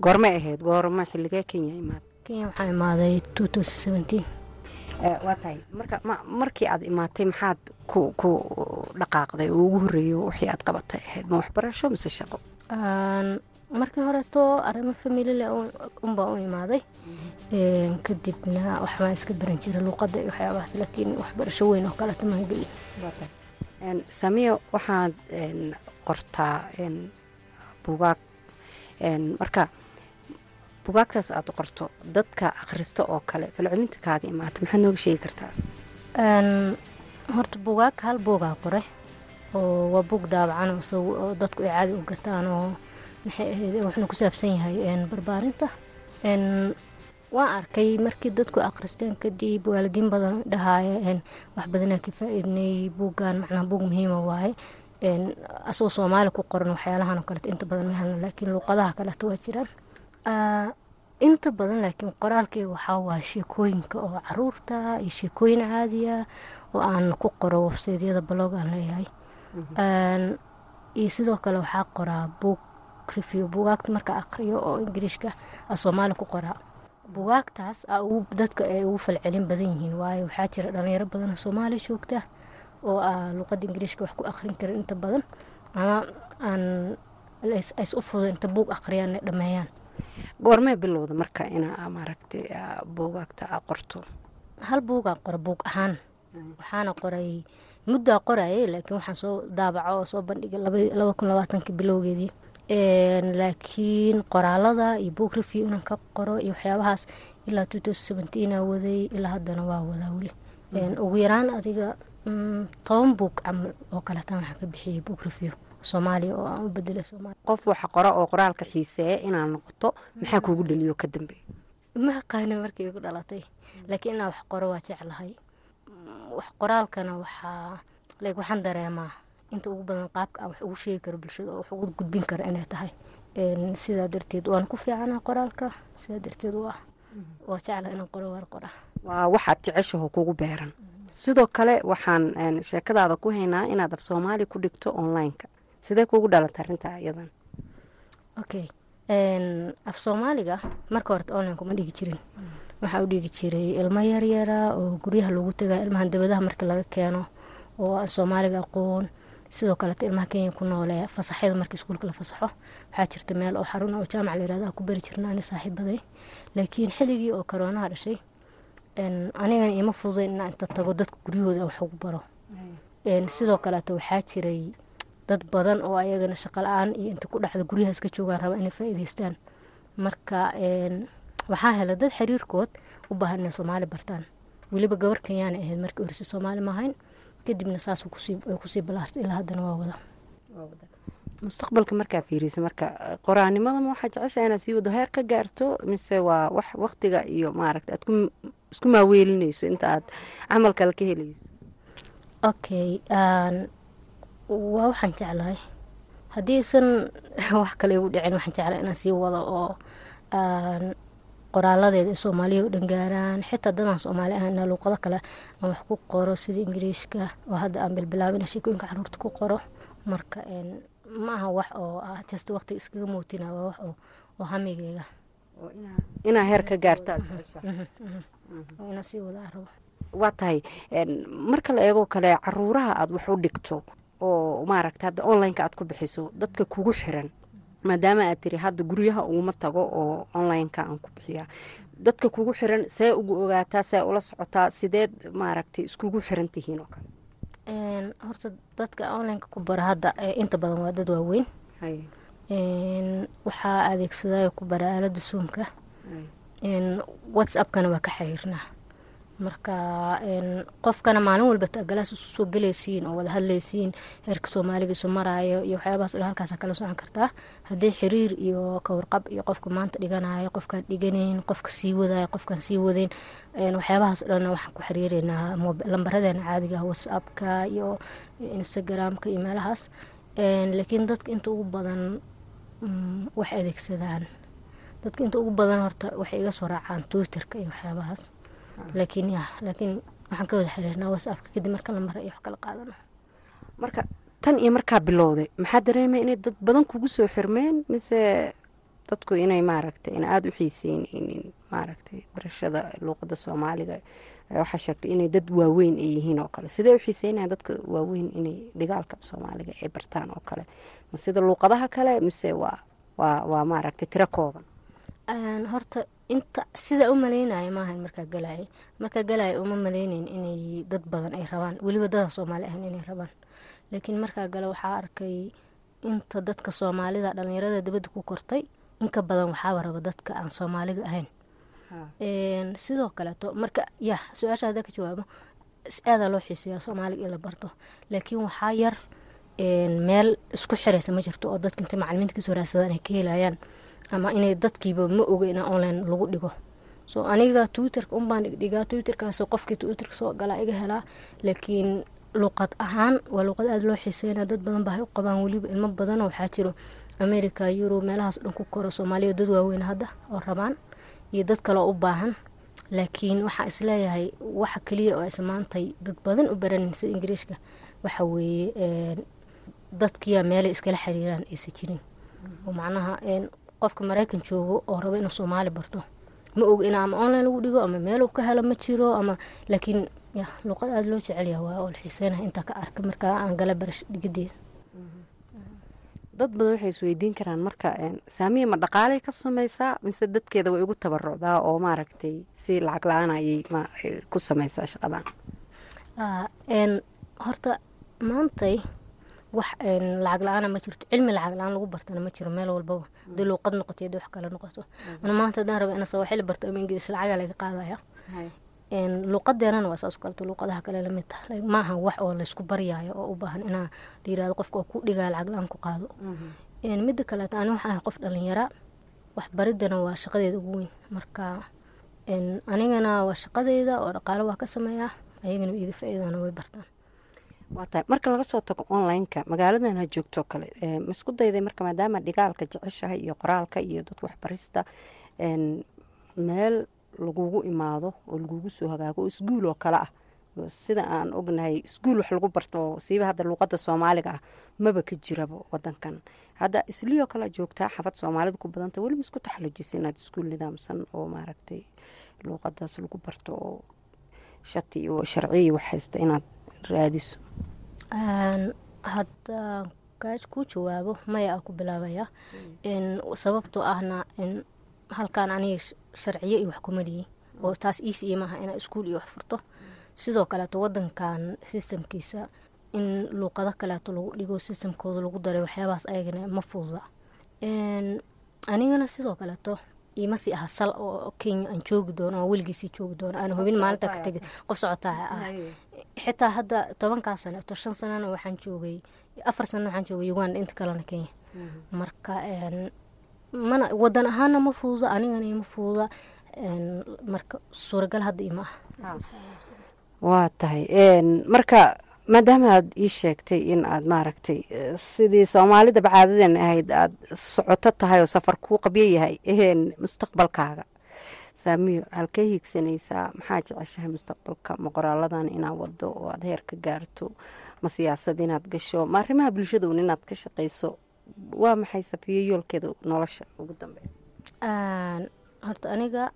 Goormay ahayd goorma xilligee kenya imaad? Kenya waxaa imaaday waa tahay. Marka markii aad imaatay maxaad ku ku dhaqaaqday oo ugu horreeyo wixii aad qabatay ahayd? Ma waxbarasho mise shaqo markii horeeto arrimo familile unbaa u imaaday. Kadibna waxbaan iska baran jiray luuqadda iyo waxyaabahaas laakiin waxbarasho weyn oo kaleta maan gelin samiya waxaad qortaa buugaag. Marka bugaagtaas aada qorto dadka akhristo oo kale falcelinta kaaga imaata maxaad nooga sheegi kartaa? Horta bugaag hal buugaa qoray oo waa buug daabacan oo dadku caadi u gataan oo maxay ku saabsan yahay barbaarinta. Waan arkay markii dadku akhristeen kadib waalidiin badan dhahaaya wax badanaa ka faa-iidnay buuggan macnaha buug muhiima waaye. Asagoo soomaali ku qoran waxyaalahan oo kaleeto inta badan ma helna laakiin luuqadaha kaleeto waa jiraan. Inta badan laakiin qoraalkeyga waxaa waaye sheekooyinka oo carruurta iyo sheekooyin caadiya oo aan ku qoro websaydyada balog aan leeyahay iyo sidoo kale waxaa qoraa buug review bugaagta marka aqriyo oo ingiriishka a soomaali ku qoraa bugaagtaas dadka ay ugu falcelin badan yihiin waayo waxaa jira dhalinyaro badan oo soomaali joogta oo a luuqada ingiriishka wax ku aqrin karin inta badan ama aan ays u fudo inta buug aqriyaan ay dhameeyaan. Goormee bilowda marka inaa maaragtay buugaagta a qorto? Hal buugaa qora buug ahaan. Waxaana qoray muddaa qorayay laakiin waxaan soo daabaco oo soo bandhigay bilowgeedii. Laakiin qoraalada iyo book review inaan ka qoro iyo waxyaabahaas ilaa seventeenaa waday ilaa haddana waa wadaa weli. Ugu yaraan adiga toban buug camal oo kaleetaan waxaan ka bixiyay book review soomaaliya oo aan u bedelay qof waxa qora oo qoraalka xiiseeya inaad noqoto maxaa kuugu dhaliyo ka dambeeya ma aqaana markii igu dhalatay laakiin inaa wax qoro waa jeclahay qoraalkana waxaa like waxaan dareemaa inta ugu badan qaabka aan wax ugu sheegi karo bulshada oo wax ugu gudbin kara inay tahay. Sidaa darteed waan ku fiicanaa qoraalka sidaa darteed waa waa jeclaha inaan qoro waar qora. Waa waxaad jeceshaho kugu beeran. Sidoo kale waxaan sheekadaada ku haynaa inaad af soomaali ku dhigto online-ka. Sidee kuugu dhalanta arrintaa iyadan? Okay. Af soomaaliga marka horeta online kuma dhigi jirin waxaa u dhigi jiray ilmo yaryara oo guryaha lagu tagaa ilmahan dabadaha marka laga keeno oo aan soomaaliga aqoon. Sidoo kaleeto ilmaha kenya ku noole fasaxyada marka iskuulka la fasaxo waxaa jirta meel oo xarun oo jaamac la yiraahdo ku bari jirna ani saaxiibaday laakiin xilligii oo koroonaha dhashay anigana ima fududayn inaan inta tago dadka guryahooda wax ugu baro. Sidoo kaleeto waxaa jiray dad badan oo ayagana shaqo la'aan iyo inta ku dhexda guryaha iska joogaan raba inay faa'iidaystaan. Marka waxaa hela dad xiriirkood u baahan inay soomaali bartaan. Weliba gabar kenyaana ahayd markii horese soomaali maahayn kadibna saas ku sii balaartay ilaa haddana waa wada. Mustaqbalka markaa fiirisa marka qoraanimadama waxaa jecesha inaad sii wado heer ka gaarto mise waa wax waktiga iyo maaragta aad isku maaweelinayso inta aad camal kale ka helayso. Okay waa waxaan jeclahay. Haddiisan wax kale igu dhicin waxaan jeclahay inaan sii wado oo qoraaladeeda ee soomaaliya u dhangaaraan xitaa dadaan soomaali ahayna luuqado kale aan wax ku qoro sida ingiriishka oo hadda aan bilbilaabina sheekooyinka carruurta ku qoro. Marka ma aha wax oo ah just waqtiga iskaga mootina waa wax oo hamigeyga inaa heer ka gaarta. Inaa sii wada rabo waa tahay marka la eegoo kale caruuraha aada wax u dhigto oo maaragta hadda online-ka aad ku bixiso dadka kugu xiran maadaama aad tiri hadda guryaha uguma tago oo online-ka aan ku bixiyaa. Dadka kugu xiran see ugu ogaataa see ula socotaa sideed maaragtay iskugu xiran tihiin oo kale. Horta dadka online-ka ku bara hadda inta badan waa dad waaweyn. Waxaa adeegsaday ku bara aalada zoomka. Whatsappkana waa ka xiriirnaa marka qofkana maalin walba tagalaas isu soo gelaysiin oo wada hadlaysiin heerka soomaaliga isu maraayo iyo waxyaabahaas dhan halkaasa kala socon kartaa. Haddii xiriir iyo kawarqab iyo qofka maanta dhiganayo qofkaan dhiganayn qofka sii wadayo qofkaan sii wadayn waxyaabahaas dhan waxaan ku xiriireynaa lambaradeenna caadiga whatsappka iyo instagramka iyo meelahaas. Laakiin dadka inta ugu badan wax adeegsadaan. Dadka inta ugu badan horta waxay iga soo raacaan twitterka iyo waxyaabahaas laakiin ya laakiin waxaan ka wada xiriirnaa whatsappka kadib marka la mara iyo wax kala qaadano. Marka tan iyo markaa bilowday maxaa dareemay inay dad badan kugu soo xirmeen? Mise dadku inay maaragtay in aada u xiiseyneynin maaragtay barashada luuqada soomaaliga waxaa sheegtay inay dad waaweyn ay yihiin oo kale. Sidee u xiiseynayan dadka waaweyn inay dhigaalka soomaaliga ay bartaan oo kale? Ma sida luuqadaha kale mise waa waa waa maaragtay tiro kooban horta inta sida u maleynaya maahan markaa galaya markaa galaya uma maleyneyn inay dad badan ay rabaan. Weliba dada soomaali ahan inay rabaan. Laakiin markaa gale waxaa arkay inta dadka soomaalida dhalinyarada dibadda ku kortay inka badan waxaaba raba dadka aan soomaaliga ahayn. Sidoo kaleeto marka ya su'aasha hadda ka jawaabo aadaa loo xiiseeyaa soomaaliga in la barto. Laakiin waxaa yar meel isku xiraysa ma jirto oo dadka inta macalimiinta ka soo raadsadaan ay ka helayaan ama inay dadkiiba ma oga ina online lagu dhigo so aniga twitterka unbaan dhigdhigaa twitterkaas qofkii twitterka soo galaa iga helaa laakiin luqad ahaan waa luqad aada loo xiiseynaa dad badan baa hay u qabaan weliba ilmo badanoo waxaa jiro america yurub meelahaas dhan ku koro soomaaliya dad waaweyn hadda oo rabaan iyo dad kaleo u baahan. Laakiin waxaa is leeyahay waxa keliya oo ismaantay dad badan u baranin sida ingiriishka waxa weeye dadkiya meelay iskala xiriiraan aysa jirin oo macnaha qofka maraykan joogo oo rabo inuu soomaali barto. Ma oga in ama online lagu dhigo ama meel uu ka helo ma jiro ama laakiin ya luuqad aada loo jecelyaha waa oo la xiiseynaha intaa ka arka markaa aan gala barash dhigadeeda dad badan waxay isweydiin karaan marka saamiya ma dhaqaalay ka sameysaa mise dadkeeda way ugu tabarucdaa oo maaragtay si lacag la'aan ayay ku sameysaa shaqadan? Horta maantay wax lacag la'aana ma jirto. Cilmi lacag la'aan lagu bartana ma jiro meel walbaba haddii luuqad noqoto haddii wax kale noqoto. Ana maanta haddaan raba ina sawaaxili barto ama ingiriis lacagaa laga qaadaya luuqadeenana waa saas kaleto luuqadaha kale la mid taha maaha wax oo laysku baryaayo oo u baahan inaa layirahdo qofka oo ku dhigaya lacag la'aan ku qaado. Midda kaleeto ani waxaa ahay qof dhalinyara wax baridana waa shaqadeeda ugu weyn. Marka anigana waa shaqadeeda oo dhaqaalo waa ka sameeyaa. Ayagana iga faa-iidana way bartaan waa tahay. Marka laga soo tago online-ka magaaladan ha joogtoo kale. Ma isku dayday marka maadaama dhigaalka jeceshahay iyo qoraalka iyo dadka waxbarista meel lagugu imaado oo lagugu soo hagaago oo isguul oo kale ah. Sida aan ognahay isguul wax lagu barto siiba hadda luuqada soomaaliga ah maba ka jiraba wadankan hadda isliyoo kale joogtaa xafad soomaalida ku badanta weliba isku taxalujisa inaad iskuul nidaamsan oo maaragtay luuqadaas lagu barto oo shati iyo sharciyi wax haysta inaad raadiso hadda gaaj ku jawaabo maya aa ku bilaabaya sababtoo ahna halkaan aniga sharciyo iyo wax kuma liyi oo taas iyo maaha inaa iskuul iyo wax furto. Sidoo kaleeto wadankan sistamkiisa in luuqado kaleeto lagu dhigo sistamkooda lagu daray waxyaabahaas ayagana ma fududa anigana sidoo kaleeto ima sii aha sal oo kenya aan joogi doono aan weligiisii joogi doono aan hubin maalinta ka tegi qof socotaa ah xitaa hadda tobankaa saneeto shan sanana waxaan joogay afar sana waxaan joogay uganda inta kalena kenya. Marka mana wadan ahaana ma fududa anigana ima fududa marka suuragal hadda ima ah. Waa tahay marka maadaama aad ii sheegtay in aad maaragtay sidii soomaalidaba caadadan ahayd aad socoto tahay oo safar kuu qabyo yahay mustaqbalkaaga. Saamiyo halkee hiigsanaysaa? Maxaa jeceshahay mustaqbalka ma qoraaladan inaad wado oo aad heer ka gaarto? Ma siyaasad inaad gasho? Ma arrimaha bulshada un inaad ka shaqayso waa maxay safiyo yoolkeeda nolosha ugu dambeya horta aniga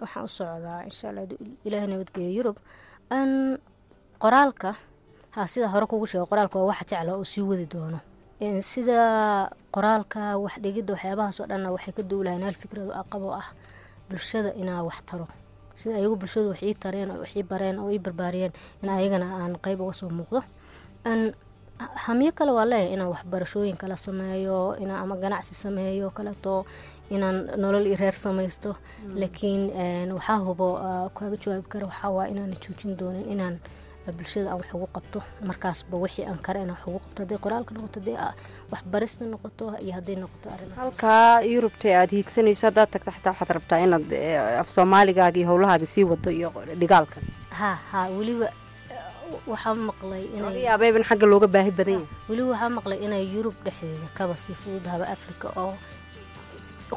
waxaan u socdaa insha alla ilaahay nabadgeeyo yurub. Qoraalka sida hore kugu sheega qoraalka waa waxa jecla oo sii wadi doono. Sida qoraalka wax dhigidda waxyaabahaas oo dhanna waxay ka duulahayn hal fikrado aqabo ah. Bulshada inaa wax taro. Sida ayagu bulshadu wax ii tareen oo wax ii bareen oo ii barbaariyeen in ayagana aan qeyb uga soo muuqdo. Hamyo kale waa leeyahay inaan waxbarashooyin kala sameeyo inaan ama ganacsi sameeyo kaleeto inaan nolol iyo reer samaysto. Laakiin waxaa hubo kaaga jawaabi kara waxaa waa inaan joojin doonin inaan bulshada aan wax ugu qabto. Markaasba wixii aan kare inaan wax ugu qabto. Hadday qoraalka noqoto hadday waxbarista noqoto iyo hadday noqoto arrin. Halkaa yurubta aada hiigsanayso haddaad tagto xataa waxaad rabtaa inaad af soomaaligaaga iyo howlahaaga sii wado iyo dhigaalka ha ha weliba waxaa maqlay inyaabeyb in xagga looga baahi badan yahay. Weliba waxaa maqlay inay yurub dhexdeeda kaba sii fududahaba africa oo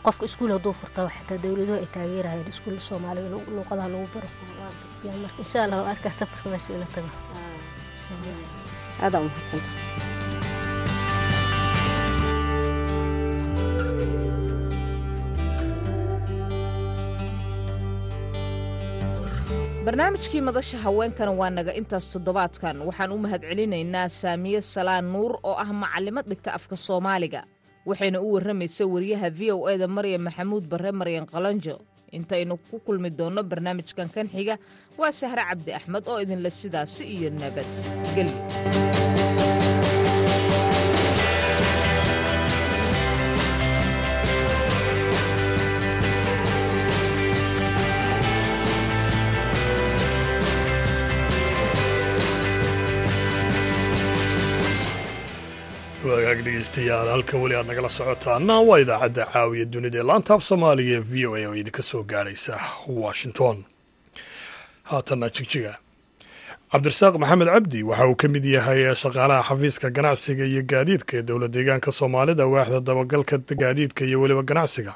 qofka iskuul hadduu furtaa xitaa dowladuhu ay taageerayeen iskuul soomaalida luuqadaha lagu baro. Insha allah arkaa safarka meesha ila tago. Aadaa umahadsanta barnaamijkii madasha haweenkana waa naga intaas toddobaadkan. Waxaan u mahadcelinaynaa saamiye salaan nuur oo ah macalimad dhigta afka soomaaliga waxayna u warramaysa wariyaha v o eda maryam maxamuud barre maryan qalanjo. Intaynu ku kulmi doonno barnaamijkan kan xiga waa sahre cabdi axmed oo idinle sidaasi iyo nabadgelyo wagaag dhegeystayaal halka weli aad nagala socotaana waa idaacadda caawiya dunida ee laantaab soomaaliga ee v o a oo idinka soo gaadhaysa washington. Haatanna jigjiga cabdirasaaq maxamed cabdi waxa uu ka mid yahay shaqaalaha xafiiska ganacsiga iyo gaadiidka ee dowla deegaanka soomaalida waaxda dabagalka gaadiidka iyo weliba ganacsiga.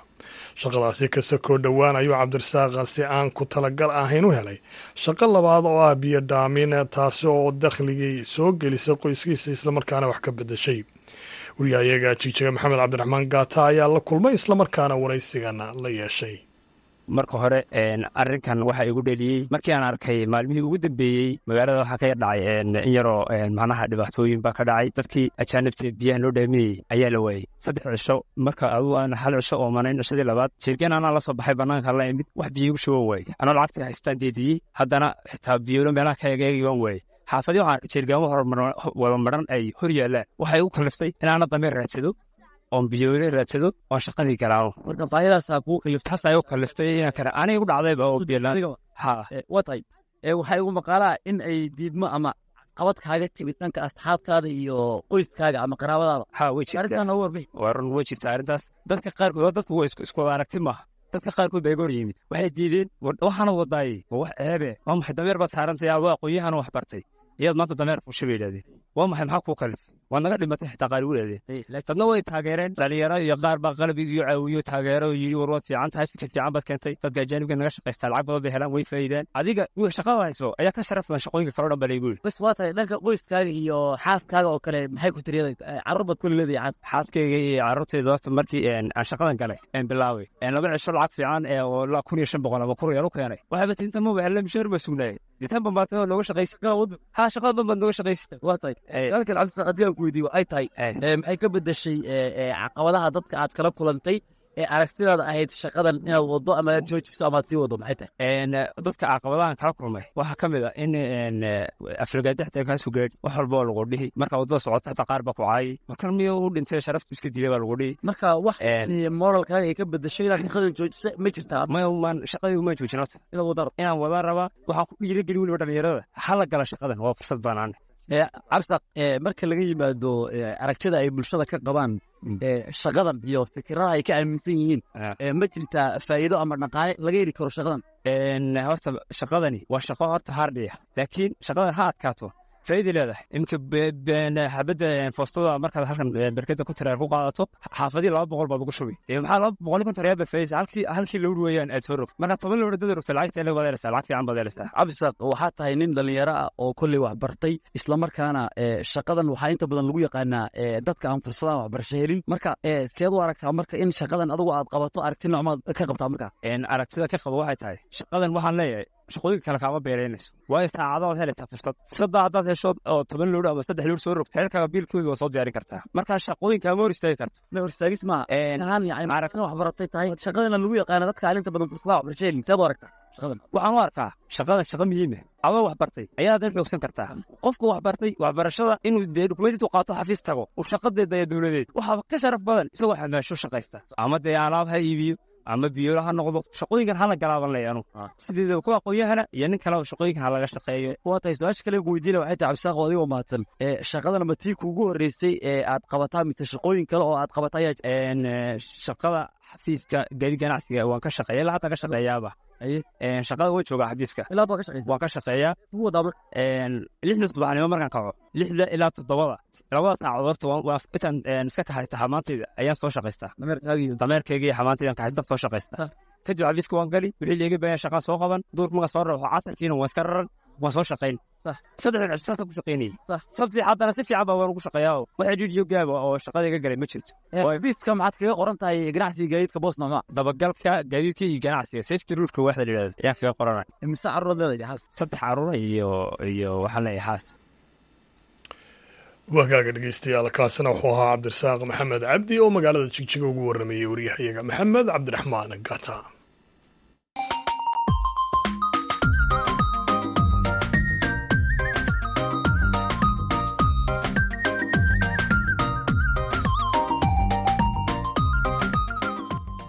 Shaqadaasi kasta koo dhowaan ayuu cabdirasaaq si aan ku talagal ahayn u helay. Shaqo labaad oo ah biyo dhaamin taasi oo dakhligii soo gelisa qoyskiisa islamarkaana wax ka bedeshay wariyahayaga jigjiga maxamed cabdiraxmaan gaata ayaa la kulmay islamarkaana waraysigana la yeeshay. Marka hore arinkan waxa igu dheliyey markii aan arkay maalmihii ugu dambeeyey magaalada waxaa ka dhacay in yaroo macnaha dhibaatooyin baa ka dhacay. Dadkii ajaanibta biyaha loo dhaaminayey ayaa la waayey saddex cisho marka aan hal cisho oo manayn cishadii labaad jeergen anaa la soo baxay banaanka la imid wax biyo igu shuban waaye anoo lacagtii haystaan deediyey haddana xitaa biyolo meelaha ka egeegi waan waaye xaafadii waxaan arkay jeergaamo wada maran ay hor yaalaan waxay igu kaliftay inaana dameer raadsado oon biyoole raadsado oon shaqadii galaano marka baahidaasaa kuu kaliftaas ayaa u kaliftay inaan kara. Aniga igu dhacdayba oo ha. Waa tahay waxaa igu maqaalaa in ay diidmo ama qabad kaaga timid dhanka asxaabtaada iyo qoyskaaga ama qaraabadaada ha way jirtaa. Arrintaas. Dadka qaarkood dadku waa isku aragti maaha. Dadka qaarkood baa iga hor yimid. Waxay diideen waxaana wadaayey waa wax ceebe waa maxay dameer baad saarantay? Adoo aqoonyahana wax bartay iyaad maanta dameer fusha bay yidhahdeen waa maxay maxaa kuu kalif waad naga dhimatay xitaa qaar dadna way taageereen dhalinyaro iyo qaar baa qalab igiyo caawiyo taageero yidhi war waad fiican tahay fikir fiican baad keentay dadka ajaanibka naga shaqaystaa lacag badan bay helaan way faa'iidaan adiga shaqada hayso ayaa ka sharaf badan shaqooyinka kale o dhan laygu yidhi bas waa tahay dhanka qoyskaaga iyo xaaskaaga oo kale maxay ku tiriyada carruur baad kuli leedahay xaaskayga iyo carruurtayda horta markii aan shaqadan galay aan bilaaway laba cisho lacag fiican oo kun iyo shan boqol ama kun yar u keenay waxaaba tinta ma waxla mishaar baa sugnaayay ditan bambaatay oo nooga shaqaysa ha shaqada ban baad nooga shaqaysata waa tahay weydiiyo ay tahay maxay ka bedeshay caqabadaha dadka aad kala kulantay ee aragtidaada ahayd shaqadan inaad wado ama aad joojiso ama aad sii wado maxay tahay? Dadka caqabadahan kala kulmay waxaa ka mid a in aflagaadi xataa kaasu gaadhi wax walba oo lagu dhihi. Marka waddada socota xataa qaar baa ku caayay markan miyo u dhintay sharaftu iska dilay baa lagu dhihi. Marka wax moralkaaga ay ka bedeshay inaad shaqadan joojisa ma jirtaa maan shaqadii uma joojin horta. Inaad wada inaan wada rabaa waxaan ku dhiirageli weliba dhalinyarada. Hala gala shaqadan waa fursad banaan cabsaq marka laga yimaado aragtida ay bulshada ka qabaan shaqadan iyo fikirada ay ka aaminsan yihiin ma jirtaa faa'iido ama dhaqaale? Laga heli karo shaqadan. Horta shaqadani waa shaqo horta haardhiya laakiin shaqadan ha adkaato faa'iiday leedahay iminka xabadda foostada markaad halkan berkeda tiraar ku qaadato xaafadii laba boqol baad ugu shubi maxaa laba boqol konton real baad faa'idaysa halkii halkii lowr weeyaan aad soo rog toban lowr dad rogta lacagta ele baad lacag fiican baad cabdisaq waxaa tahay nin dhalinyaro ah oo kolley wax bartay islamarkaana shaqadan waxaa inta badan lagu yaqaanaa dadka aan fursadaan waxbarasho helin marka seed u aragtaa marka in shaqadan adigu aad qabato aragti noocmaad ka qabtaa marka aragtida ka qabo waxay tahay shaqadan waxaan leeyahay shaqooyinka kale kaama beeraynayso waayo saacadaad helaysaa fursad fursadda haddaad hesho oo toban lowr ama saddex lowr soo rogto xeerkaaga biilkooda waa soo diyaarin kartaa markaa shaqooyinka ma hor istaagi karto ma hor istaagis maaha ahaan yani aragtina wax baratay tahay shaqadana lagu yaqaana dadka alinta badan fursadaha waxbarasho helin seed u aragtaa shaqadan waxaan u arkaa shaqadan shaqo muhiima adoo wax bartay ayaad dan xoogsan kartaa qofka wax bartay waxbarashada inuu dee dukumentid qaato xafiis tago uu shaqadeeda ee dowladeed waxaaba ka sharaf badan isagoo xamaasho shaqaysta ama dee alaab ha iibiyo ama biyola ha noqdo shaqooyinkan hala galaaban lay anu. Sideeda ku aqoonyahana iyo nin kale shaqooyinkan ha laga shaqeeyo. Waa tahay su'aasha kale weydiina waxay tahay cabdisaaq adigoo mahadsan shaqadan ma tii kuugu horreysay ee aad qabataa mise shaqooyin kale oo aad qabata ayaa shaqada xafiiska gaadi ganacsiga waan ka shaqeeya ilaa hadda ka shaqeeyaaba. Shaqada way joogaa xafiiska. Waan ka shaqeeyaa lixda subaxnimo markaan kaco lixda ilaa toddobada labada saacadood horta intaan iska kaxaysta xamaantayda ayaan soo shaqaystaa dameerkayga iyo xamaantaydan kaxaysta soo shaqaystaa kadib xafiiska waan gali wixii leega baahan shaqaan soo qaban duurka marka soo raro casarkiina waan iska raran waan soo shaqayn saddexdan cisho saasaan ku shaqaynayay sabti haddana si fiican baa waan ugu shaqeeyaa waxa dhiidiyo gaaba oo shaqada iga galay ma jirto biiska maxaad kaga qoran tahay ganacsiga gaadiidka boos noocma dabagalka gaadiidka iyo ganacsiga safety rulka waaxda la yidhahda ayaan kaga qoranay mise caruurad leedahay haas saddex caruura iyo iyo waxaan leeyahay haas wagaaga dhegeystayaal kaasina wuxuu ahaa cabdirasaaq maxamed cabdi oo magaalada jigjiga ugu waramayey waryahayaga maxamed cabdiraxmaan gata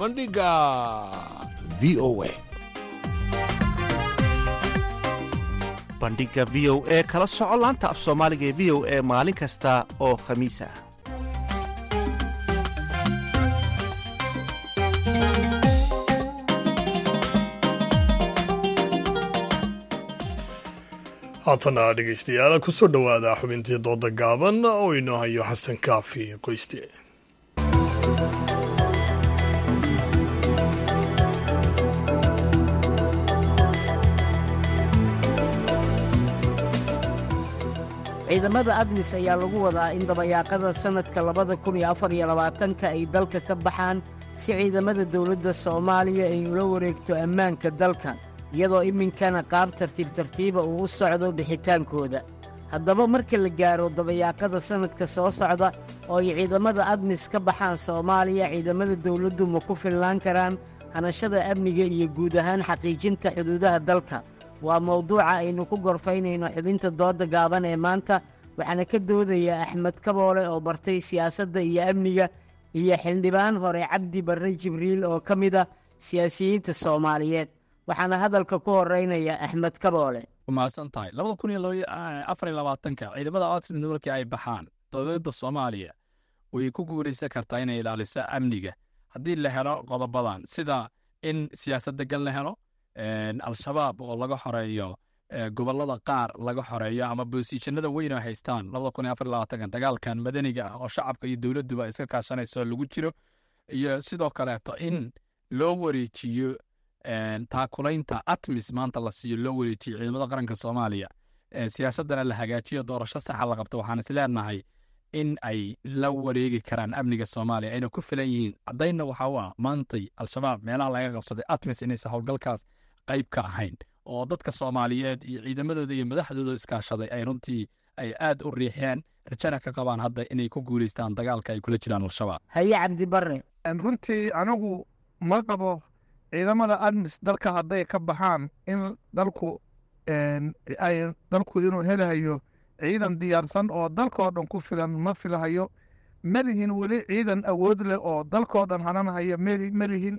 bandhigga v o a. Bandhigga v o e kala soco laanta af soomaaliga ee v o e maalin kasta oo khamiis ah haatana dhegaystayaal ku soo dhowaada xubintii dooda gaaban oo inoo hayo xasan kaafi qoyste ciidamada admis ayaa lagu wadaa in dabayaaqada sannadka labada kun iyo afar iyo labaatanka ay dalka ka baxaan si ciidamada dowladda soomaaliya ay ula wareegto ammaanka dalka iyadoo iminkana qaab tartiib tartiiba uu u socdo bixitaankooda. Haddaba marka la gaaro dabayaaqada sannadka soo socda oo ay ciidamada admis ka baxaan soomaaliya ciidamada dowladdu ma ku filnaan karaan hanashada amniga iyo guud ahaan xaqiijinta xuduudaha dalka waa mawduuca aynu ku gorfaynayno xubinta dooda gaaban ee maanta waxaana ka doodaya axmed kaboole oo bartay siyaasadda iyo amniga iyo xildhibaan hore cabdi barre jibriil oo ka mid a siyaasiyiinta soomaaliyeed. Waxaana hadalka ku horeynaya axmed kaboole. Mahadsan labada kun iyo afar iyo labaatanka ciidamada adsmid markii ay baxaan. Dowladda soomaaliya way ku guuraysan kartaa inay ilaaliso amniga. Haddii la helo qodobadan sida in siyaasad degan la helo al-shabaab oo laga xoreeyo gobollada qaar laga xoreeyo ama boosiishanada weyn oo haystaan dagaalkan madaniga ah oo shacabka iyo dowladduba iska kaashanayso lagu jiro. Iyo sidoo kaleeto in loo wareejiyo taakulaynta atmis maanta la siiyo loo wareejiyo ciidamada qaranka soomaaliya. Siyaasaddana la hagaajiyo doorasho saxa la qabto. Waxaan is in ay la wareegi karaan amniga soomaaliya ayna ku filan yihiin. Caddaynna waxa u ah maantay al-shabaab meelaha laga qabsaday atmis inaysan howlgalkaas qayb ka ahayn oo dadka soomaaliyeed iyo ciidamadooda iyo madaxdooda iskaashaday ay runtii ay aad u riixeen rajana ka qabaan hadda inay ku guulaystaan dagaalka ay kula jiraan al-shabaab. Haye cabdi barre. Runtii anigu ma qabo ciidamada admis dalka hadday ka baxaan in dalku ay dalku inuu helayo ciidan diyaarsan oo dalkoo dhan ku filan ma filahayo. Malihin weli ciidan awood leh oo dalkoo dhan hananhayo malihin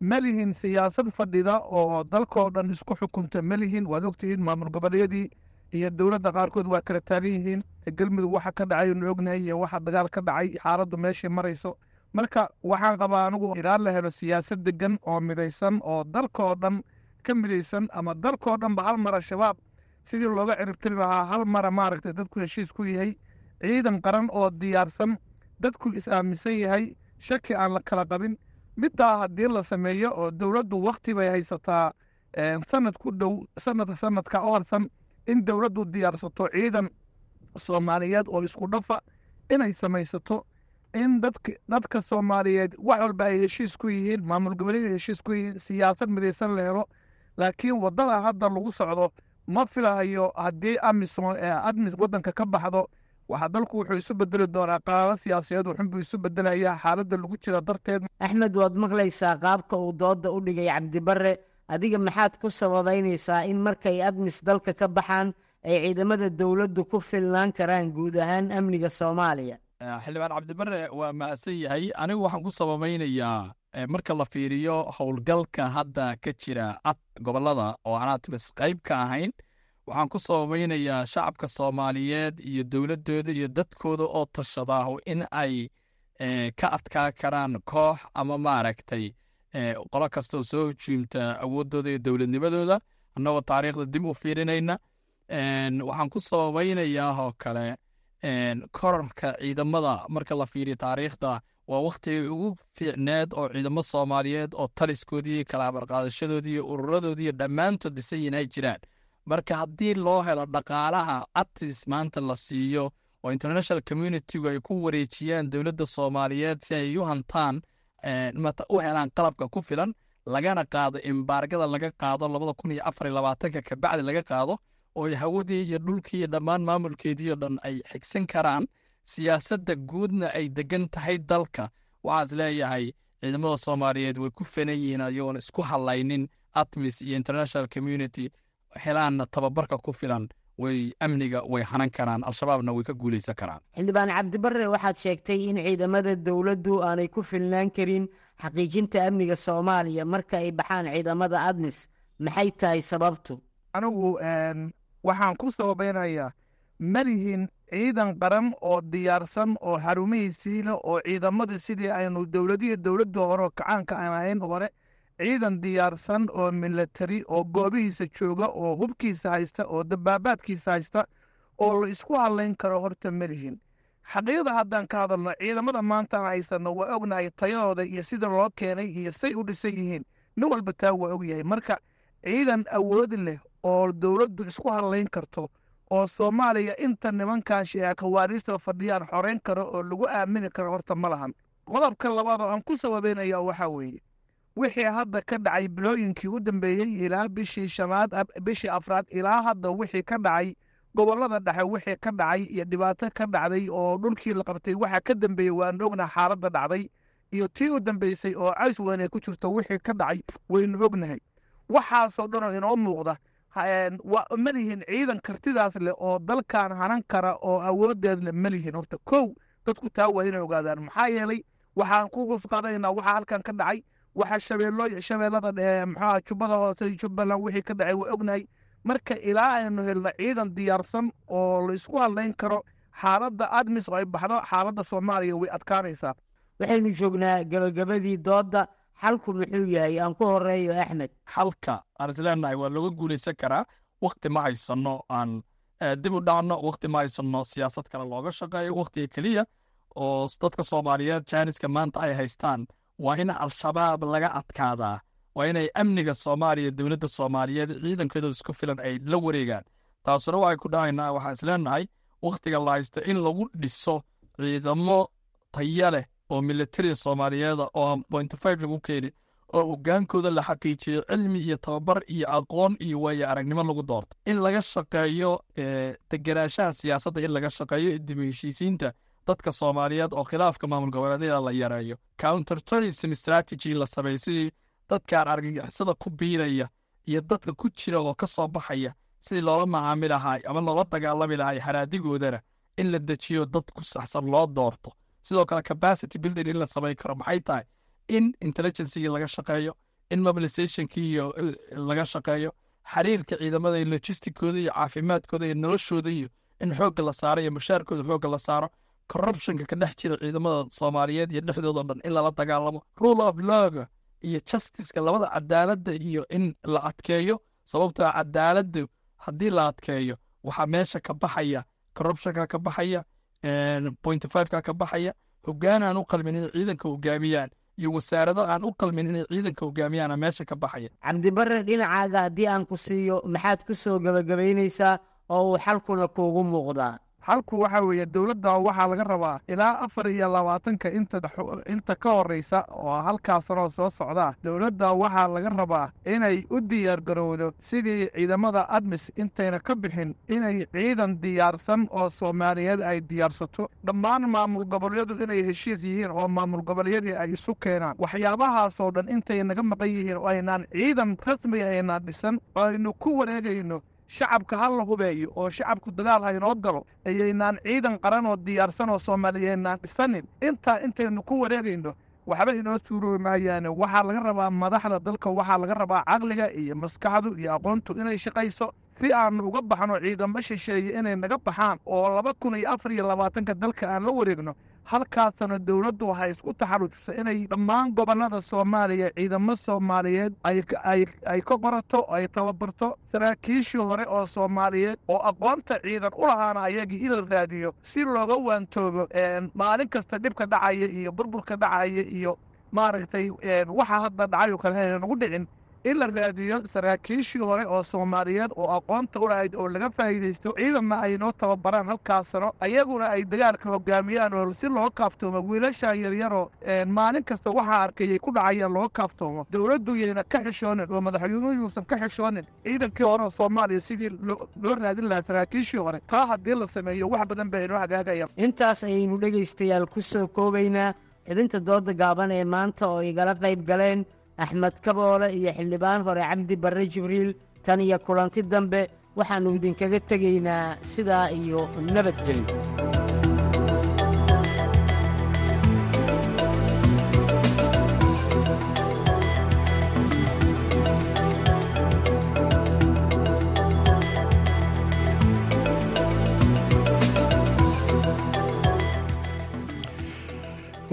malihin siyaasad fadhida oo dalkoo dhan isku xukunta malihin waad ogtihiin maamul goboleedii iyo dowladda qaarkood waa kala taagan yihiin. Galmudug waxa ka dhacay nu ognahay iyo waxa dagaal ka dhacay xaaladdu meeshay marayso. Marka waxaan qabaa anigu ilaa la helo siyaasad degan oo midaysan oo dalkoo dhan ka midaysan ama dalkoo dhanba hal mara shabaab sidii looga ciribtiri lahaa hal mara maaragtay dadku heshiis ku yahay ciidan qaran oo diyaarsan dadku is-aaminsan yahay shaki aan la kala qabin middaa haddii la sameeyo oo dowladdu wakti bay haysataa sanad ku dhow sanad sanadka oo harsan in dowladdu diyaarsato ciidan soomaaliyeed oo isku dhafa inay samaysato in dadka dadka soomaaliyeed wax walba ay heshiis ku yihiin maamul goboleed heshiis ku yihiin siyaasad midaysan la helo laakiin waddada hadda lagu socdo ma filahayo haddii amis admis waddanka ka baxdo waxa dalku wuxuu isu bedeli doonaa qaraaro siyaasadeed wuxunbuu isu bedelayaa xaaladda lagu jiro darteed. Axmed waad maqlaysaa qaabka uu dooda u dhigay cabdibarre adiga maxaad ku sababaynaysaa in markay admis dalka ka baxaan ay ciidamada dowladdu ku filnaan karaan guud ahaan amniga soomaaliya? Xildhibaan cabdibarre waa mahadsan yahay. Anigu waxaan ku sababaynayaa marka la fiiriyo howlgalka hadda ka jira ad gobollada oo aan atmis qayb ka ahayn waxaan ku sababaynayaa shacabka soomaaliyeed iyo dowladdooda iyo dadkooda oo tashadaa in ay ka adkaa karaan koox ama maaragtay qolo kastoo soo hujuumta awooddooda iyo dowladnimadooda. Annagoo taariikhda dib u fiirinayna waxaan ku sababaynayaa oo kale korarka ciidamada. Marka la fiiriyo taariikhda waa wakhtigii ugu fiicneed oo ciidamo soomaaliyeed oo taliskoodii kala abarqaadashadoodii iyo ururadoodii iyo dhammaantood dhisan yihiin ay jiraan marka haddii loo helo dhaqaalaha atis maanta la siiyo oo international communitygu ay ku wareejiyaan dowladda soomaaliyeed si ay u hantaan u helaan qalabka ku filan lagana qaado imbaargada laga qaado labada kun iyo afar iyo labaatanka kabacdi laga qaado oo hawadii iyo dhulkii iyo dhammaan maamulkeedii oo dhan ay xigsan karaan siyaasadda guudna ay degan tahay dalka. Waxaas leeyahay ciidamada soomaaliyeed way ku fanan yihiin ayagoona isku hadlaynin atmis iyo international community helaanna tababarka ku filan way amniga way hanan karaan al-shabaabna way ka guulaysan karaan. Xildhibaan cabdibarre waxaad sheegtay in ciidamada dowladdu aanay ku filnaan karin xaqiijinta amniga soomaaliya. Marka ay baxaan ciidamada admis maxay tahay sababtu? Anigu waxaan ku sababaynayaa malihin ciidan qaran oo diyaarsan oo xarumihiisiina oo ciidamadii sidii aynu dowladihii dowladda hore kacaanka aan ahayn hore ciidan diyaarsan oo milatari oo goobihiisa jooga oo hubkiisa haysta oo dabaabaadkiisa haysta oo la isku hadlayn karo horta malihin xaqiiqda haddaan ka hadalno ciidamada maanta aan haysanno waa ognahay tayadooda iyo sida loo keenay iyo say u dhisan yihiin. Nin walba taa waa ogyahay marka ciidan awood leh oo dowladdu isku hadlayn karto oo soomaaliya inta nimankan khawaariista fadhiyaan xoreyn karo oo lagu aamini karo horta ma lahan. Qodobka labaad oo aan ku sababeynaya waxaa weeye wixii hadda ka dhacay bilooyinkii u dambeeyey ilaa bishii shanaad bishii afraad ilaa hadda wixii ka dhacay gobollada dhexe wixii ka dhacay iyo dhibaato ka dhacday oo dhulkii la qabtay waxaa ka dambeeyey waan ognaha xaaladda dhacday iyo tii u dambeysay oo cays weyn ay ku jirto wixii ka dhacay waynu ognahay waxaasoo dhanoo inoo muuqda malihin ciidan kartidaas leh oo dalkan hanan kara oo awoodeed leh malihin horta kow dadku taa waa inay ogaadaan. Maxaa yeelay waxaan ku qusqadaynaa waxaa halkan ka dhacay waxa shabeello shabeellada maxaa jubbada hoose jubbaland wixii ka dhacay waa ognahay. Marka ilaa aynu helno ciidan diyaarsan oo la isku hadlayn karo xaaladda admis oo ay baxdo xaaladda soomaaliya way adkaanaysaa. Waxaynu joognaa gabagabadii doodda xalku muxuu yahay aan ku horeeyo axmed. Xalka aan isleenahay waa looga guulaysan karaa wakti ma haysanno aan dib u dhacno wakti ma haysanno siyaasad kale looga shaqeeyo waktiga keliya oo dadka soomaaliyeed jaaniska maanta ay haystaan waa in al-shabaab laga adkaadaa. Waa inay amniga soomaaliya dowladda soomaaliyeed ciidankeedu isku filan ay la wareegaan. Taasuna waxay ku dhacaynaa waxaan isleenahay wakhtiga la haysto in lagu dhiso ciidamo taya leh oo militariga soomaaliyeeda oo point five lagu keeni oo hogaankooda la xaqiijiyo cilmi iyo tababar iyo aqoon iyo waayo aragnimo lagu doorto. In laga shaqeeyo degenaanshaha siyaasadda in laga shaqeeyo dib heshiisiinta dadka soomaaliyeed oo khilaafka maamul goboleedyada la yareeyo. Counter tourism strategy la sameeyo sidii dadkaan argagixisada ku biiraya iyo dadka ku jira oo ka soo baxaya sidii loola macaami lahay ama loola dagaalami lahay haraadigoodana in la dejiyo dad ku saxsan loo doorto. Sidoo kale capacity building in la samayn karo maxay tahay? In intelligencegii laga shaqeeyo in mobilizationkii iyo laga shaqeeyo xiriirka ciidamada iyo logisticooda iyo caafimaadkooda iyo noloshooda iyo in xoogga la saaro iyo mushaarkooda xoogga la saaro corruptionka ka dhex jira ciidamada soomaaliyeed iyo dhexdooda dhan in lala dagaalamo. Rule of lawga iyo justiceka labada cadaaladda iyo in la adkeeyo. Sababtoo cadaaladda haddii la adkeeyo waxaa meesha ka baxaya corruptionka ka baxaya point fiveka ka baxaya. Hoggaan aan u qalmin inay ciidanka hogaamiyaan iyo wasaarado aan u qalmin inay ciidanka hogaamiyaana meesha ka baxaya. Cabdibarre dhinacaaga haddii aan ku siiyo maxaad ku soo gabagabaynaysaa oo uu xalkuna kuugu muuqdaa xalku waxa weeye dowladda waxaa laga rabaa ilaa afar iyo labaatanka inta ka horeysa oo halkaas sanoo soo socdaa dowladda waxaa laga rabaa inay u diyaar garowdo sidii ciidamada admis intayna ka bixin inay ciidan diyaarsan oo soomaaliyeed ay diyaarsato. Dhammaan maamul goboleedu inay heshiis yihiin oo maamul goboleedyadii ay isu keenaan. Waxyaabahaasoo dhan intay naga maqan yihiin oo aynaan ciidan rasmiga aynaan dhisan oo aynu ku wareegayno shacabka ha la hubeeyo oo shacabku dagaal ha inoo galo ayaynaan ciidan qaran oo diyaarsan oo soomaaliyeednaan dhisanin. Intaa intaynu ku wareegayno waxba inoo suuroobi maayaane waxaa laga rabaa madaxda dalka waxaa laga rabaa caqliga iyo maskaxdu iyo aqoontu inay shaqayso si aanu uga baxno ciidamo shisheeye inay naga baxaan oo laba kun iyo afar iyo labaatanka dalka aan la wareegno halkaasna dowladdu waxay isku taxaruujisa inay dhammaan gobollada soomaaliya ciidamo soomaaliyeed ay ka qorato ay tababarto. Saraakiishii hore oo soomaaliyeed oo aqoonta ciidan u lahaana ayagii in la raadiyo si looga waantoobo maalin kasta dhibka dhacaya iyo burburka dhacaya iyo maaragtay waxa hadda dhacay oo kale hayna nagu dhicin in la raadiyo saraakiishii hore oo soomaaliyeed oo aqoonta u oo laga faa'iidaysto ciidanna ay noo tababaraan halkaas sano ayaguna ay dagaalka hogaamiyaan oo si loo kaaftoomo wiilashan yaryaroo maalin kasta waxaa arkayay ku dhacayaan loo kaaftoomo dowladdu yayna ka xishoonin oo madaxweynuhu yuusan ka xishoonin ciidankii hore oo soomaaliya sidii loo raadin lahaa saraakiishii hore. Taa haddii la sameeyo wax badan bay inoo hagaagayaan intaas ayaynu dhegaystayaal ku soo koobaynaa. Xidinta dooda gaaban ee maanta oo igala qayb galeen axmed kaboole iyo xildhibaan hore cabdi barre jibriil tan iyo kulanti dambe waxaannu idinkaga tegaynaa sidaa iyo nabadgelyo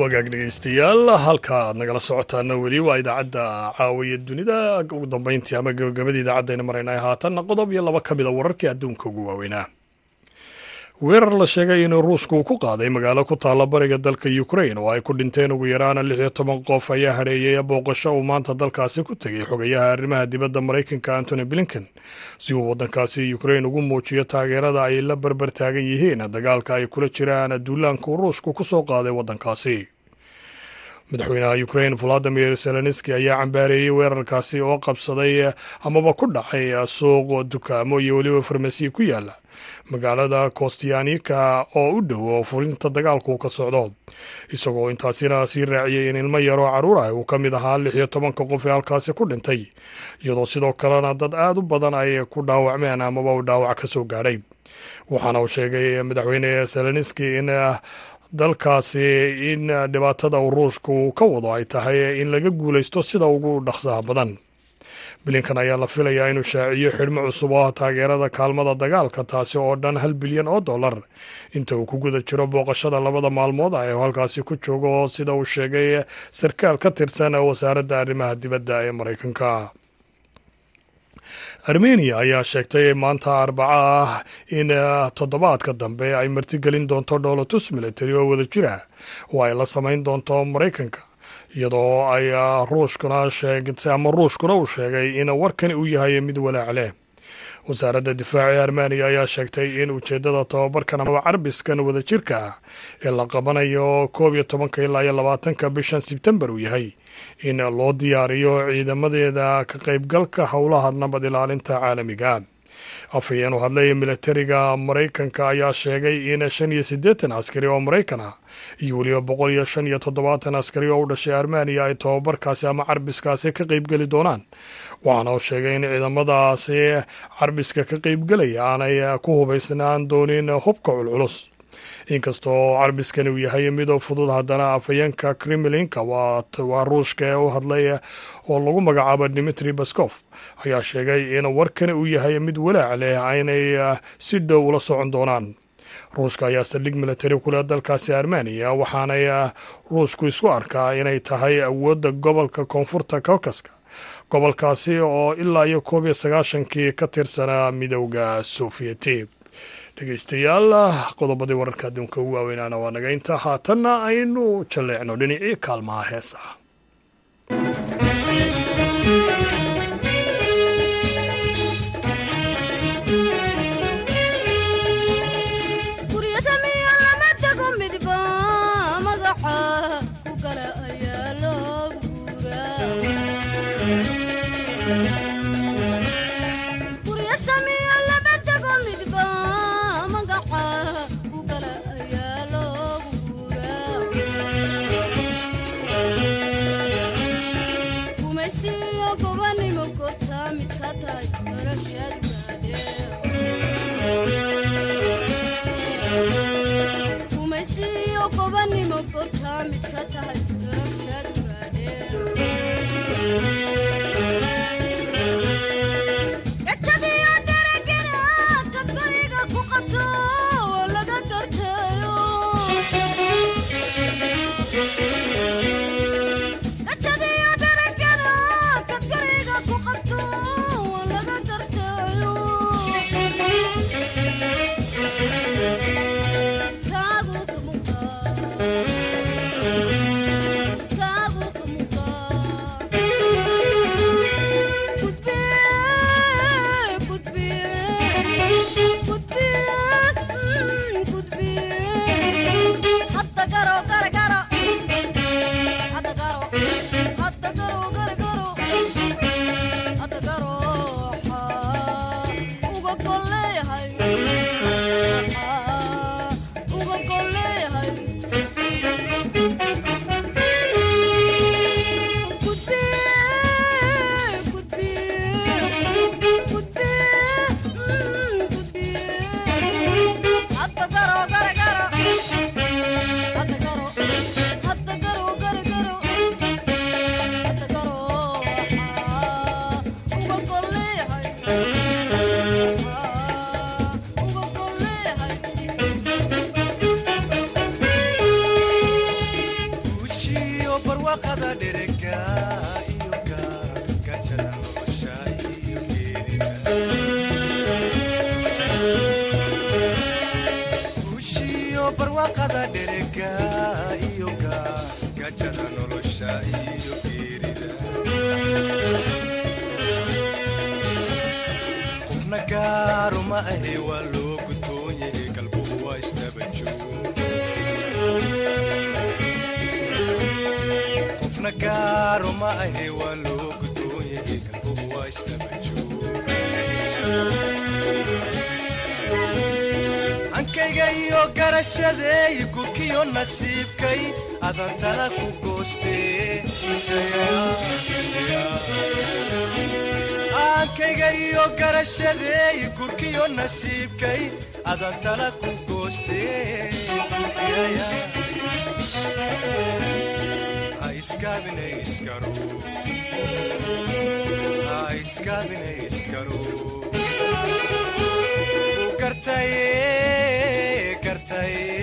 wagaag dhegeystayaal halka aad nagala socotaana weli waa idaacadda caawiya dunida. Ugu dambeyntii ama gabagabadii idaacadayna maraynay haatanna qodob iyo laba ka mida wararkii adduunka ugu waaweynaa weerar la sheegay inuu uu ku qaaday magaalo ku taalla bariga dalka ukrain oo ay ku dhinteen ugu yaraana lix iyo toban qof ayaa hadheeyay booqasho uu maanta dalkaasi ku tegay xogayaha arrimaha dibadda maraykanka antony blinken. Si uu waddankaasi ukrain ugu muujiyo taageerada ay la barbar taagan yihiin dagaalka ay kula jiraan duulaanka uu ruushku ku soo qaaday waddankaasi. Madaxweynaha ukrain valadimir zelenski ayaa cambaareeyey weerarkaasi oo qabsaday amaba ku dhacay suuq dukaamo iyo weliba farmasiya ku yaalla magaalada kostiyanika oo u dhow furinta dagaalku ka socdo. Isagoo intaasina sii raaciyey in ilmo yaroo carruur ah uu ka mid ahaa lix iyo tobanka qof ee halkaasi ku dhintay iyadoo sidoo kalena dad aad u badan ay ku dhaawacmeen amaba uu dhaawac ka soo gaadhay waxaana uu sheegay madaxweyne zelenski in dalkaasi in dhibaatada uu ruushku ka wado ay tahay in laga guulaysto sida ugu dhaqsaha badan bilinkan ayaa la filayaa inuu shaaciyo xidhmo cusub oo ah taageerada kaalmada dagaalka taasi oo dhan hal bilyan oo dollar. Inta uu ku guda jiro booqashada labada maalmood ah ee halkaasi ku joogo sida uu sheegay sarkaal ka tirsan wasaaradda arrimaha dibadda ee maraykanka armeniya ayaa sheegtay maanta arbaco ah in toddobaadka dambe ay martigelin doonto dhoolatus military oo wada jira. Oo ay la samayn doonto maraykanka iyadoo ay ruushkuna sheegtay ama ruushkuna uu sheegay in warkani uu yahay mid walaac leh. Wasaaradda difaaca ee armeniya ayaa sheegtay in ujeeddada tobabarkan ama carbiskan wadajirka ah ee la qabanayo koob iyo tobanka ilaa iyo labaatanka bishan sebtembar uu yahay in loo diyaariyo ciidamadeeda ka qaybgalka howlaha nabad ilaalinta caalamiga afhayeen u hadlay militariga maraykanka ayaa sheegay in shan iyo siddeetan askari oo maraykan ah iyo weliba boqol iyo shan iyo toddobaatan askari oo u dhashay armeniya ay tobabarkaasi ama carbiskaasi ka qaybgeli doonaan. Waxaana uu sheegay in ciidamadaasi carbiska ka qaybgelaya aanay ku hubaysnaan doonin hubka culculus inkastoo carbiskani uu yahay mid fudud haddana afhayeenka kremlinka waa ruushka ee u hadlay oo lagu magacaabo dimitri baskof ayaa sheegay in warkani uu yahay mid walaac leh aynay si dhow ula socon doonaan. Ruushka ayaa saldhig militari kule dalkaasi armeniya waxaanay ruushku isku arkaa inay tahay awoodda gobolka koonfurta caukaska gobolkaasi oo ilaa iyo koob iyo sagaashankii ka tirsanaa midowda sofiyeeti dhegeystayaal qodobadii wararka adduunka ugu waaweynaana waa naga inta haatanna aynu jalleecno dhinacii kaalmaha heesaha nasiibkay adan tala ku goosteaankayga iyo garashadeey gurkiyo nasiibkay adan tala ku goosteeaabinaskaru gartaye gartaye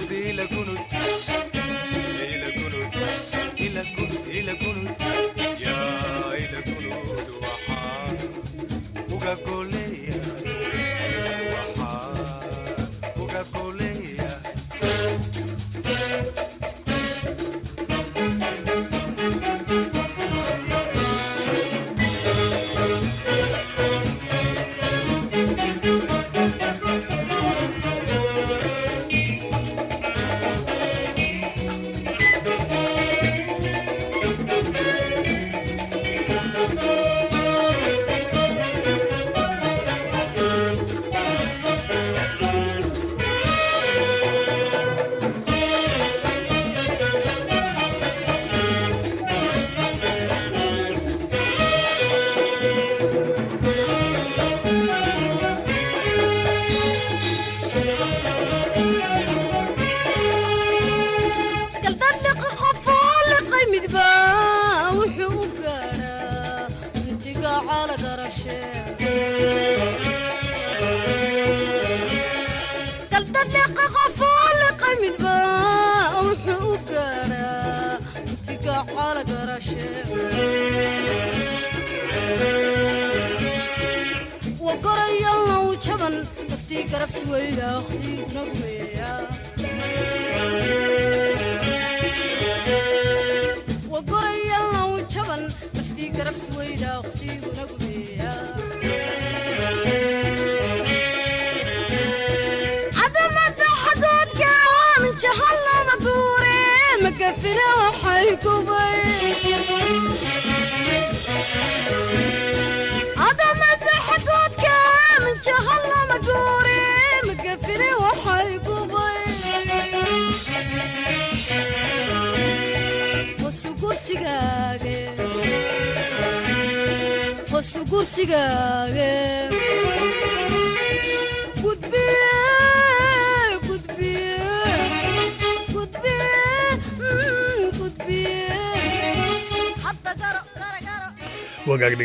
uga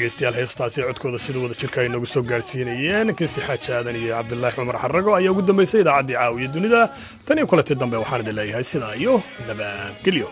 dhegeystayaal heestaasi codkooda sida wada jirka ay noogu soo gaarsiinayeen. Kinsi xaaji aadan iyo cabdilaahi cumar xarago ayaa ugu dambaysay idaacaddii caawiya dunida. Tan iyo kulati dambe waxaan idin leeyahay sidaa iyo nabadgelyo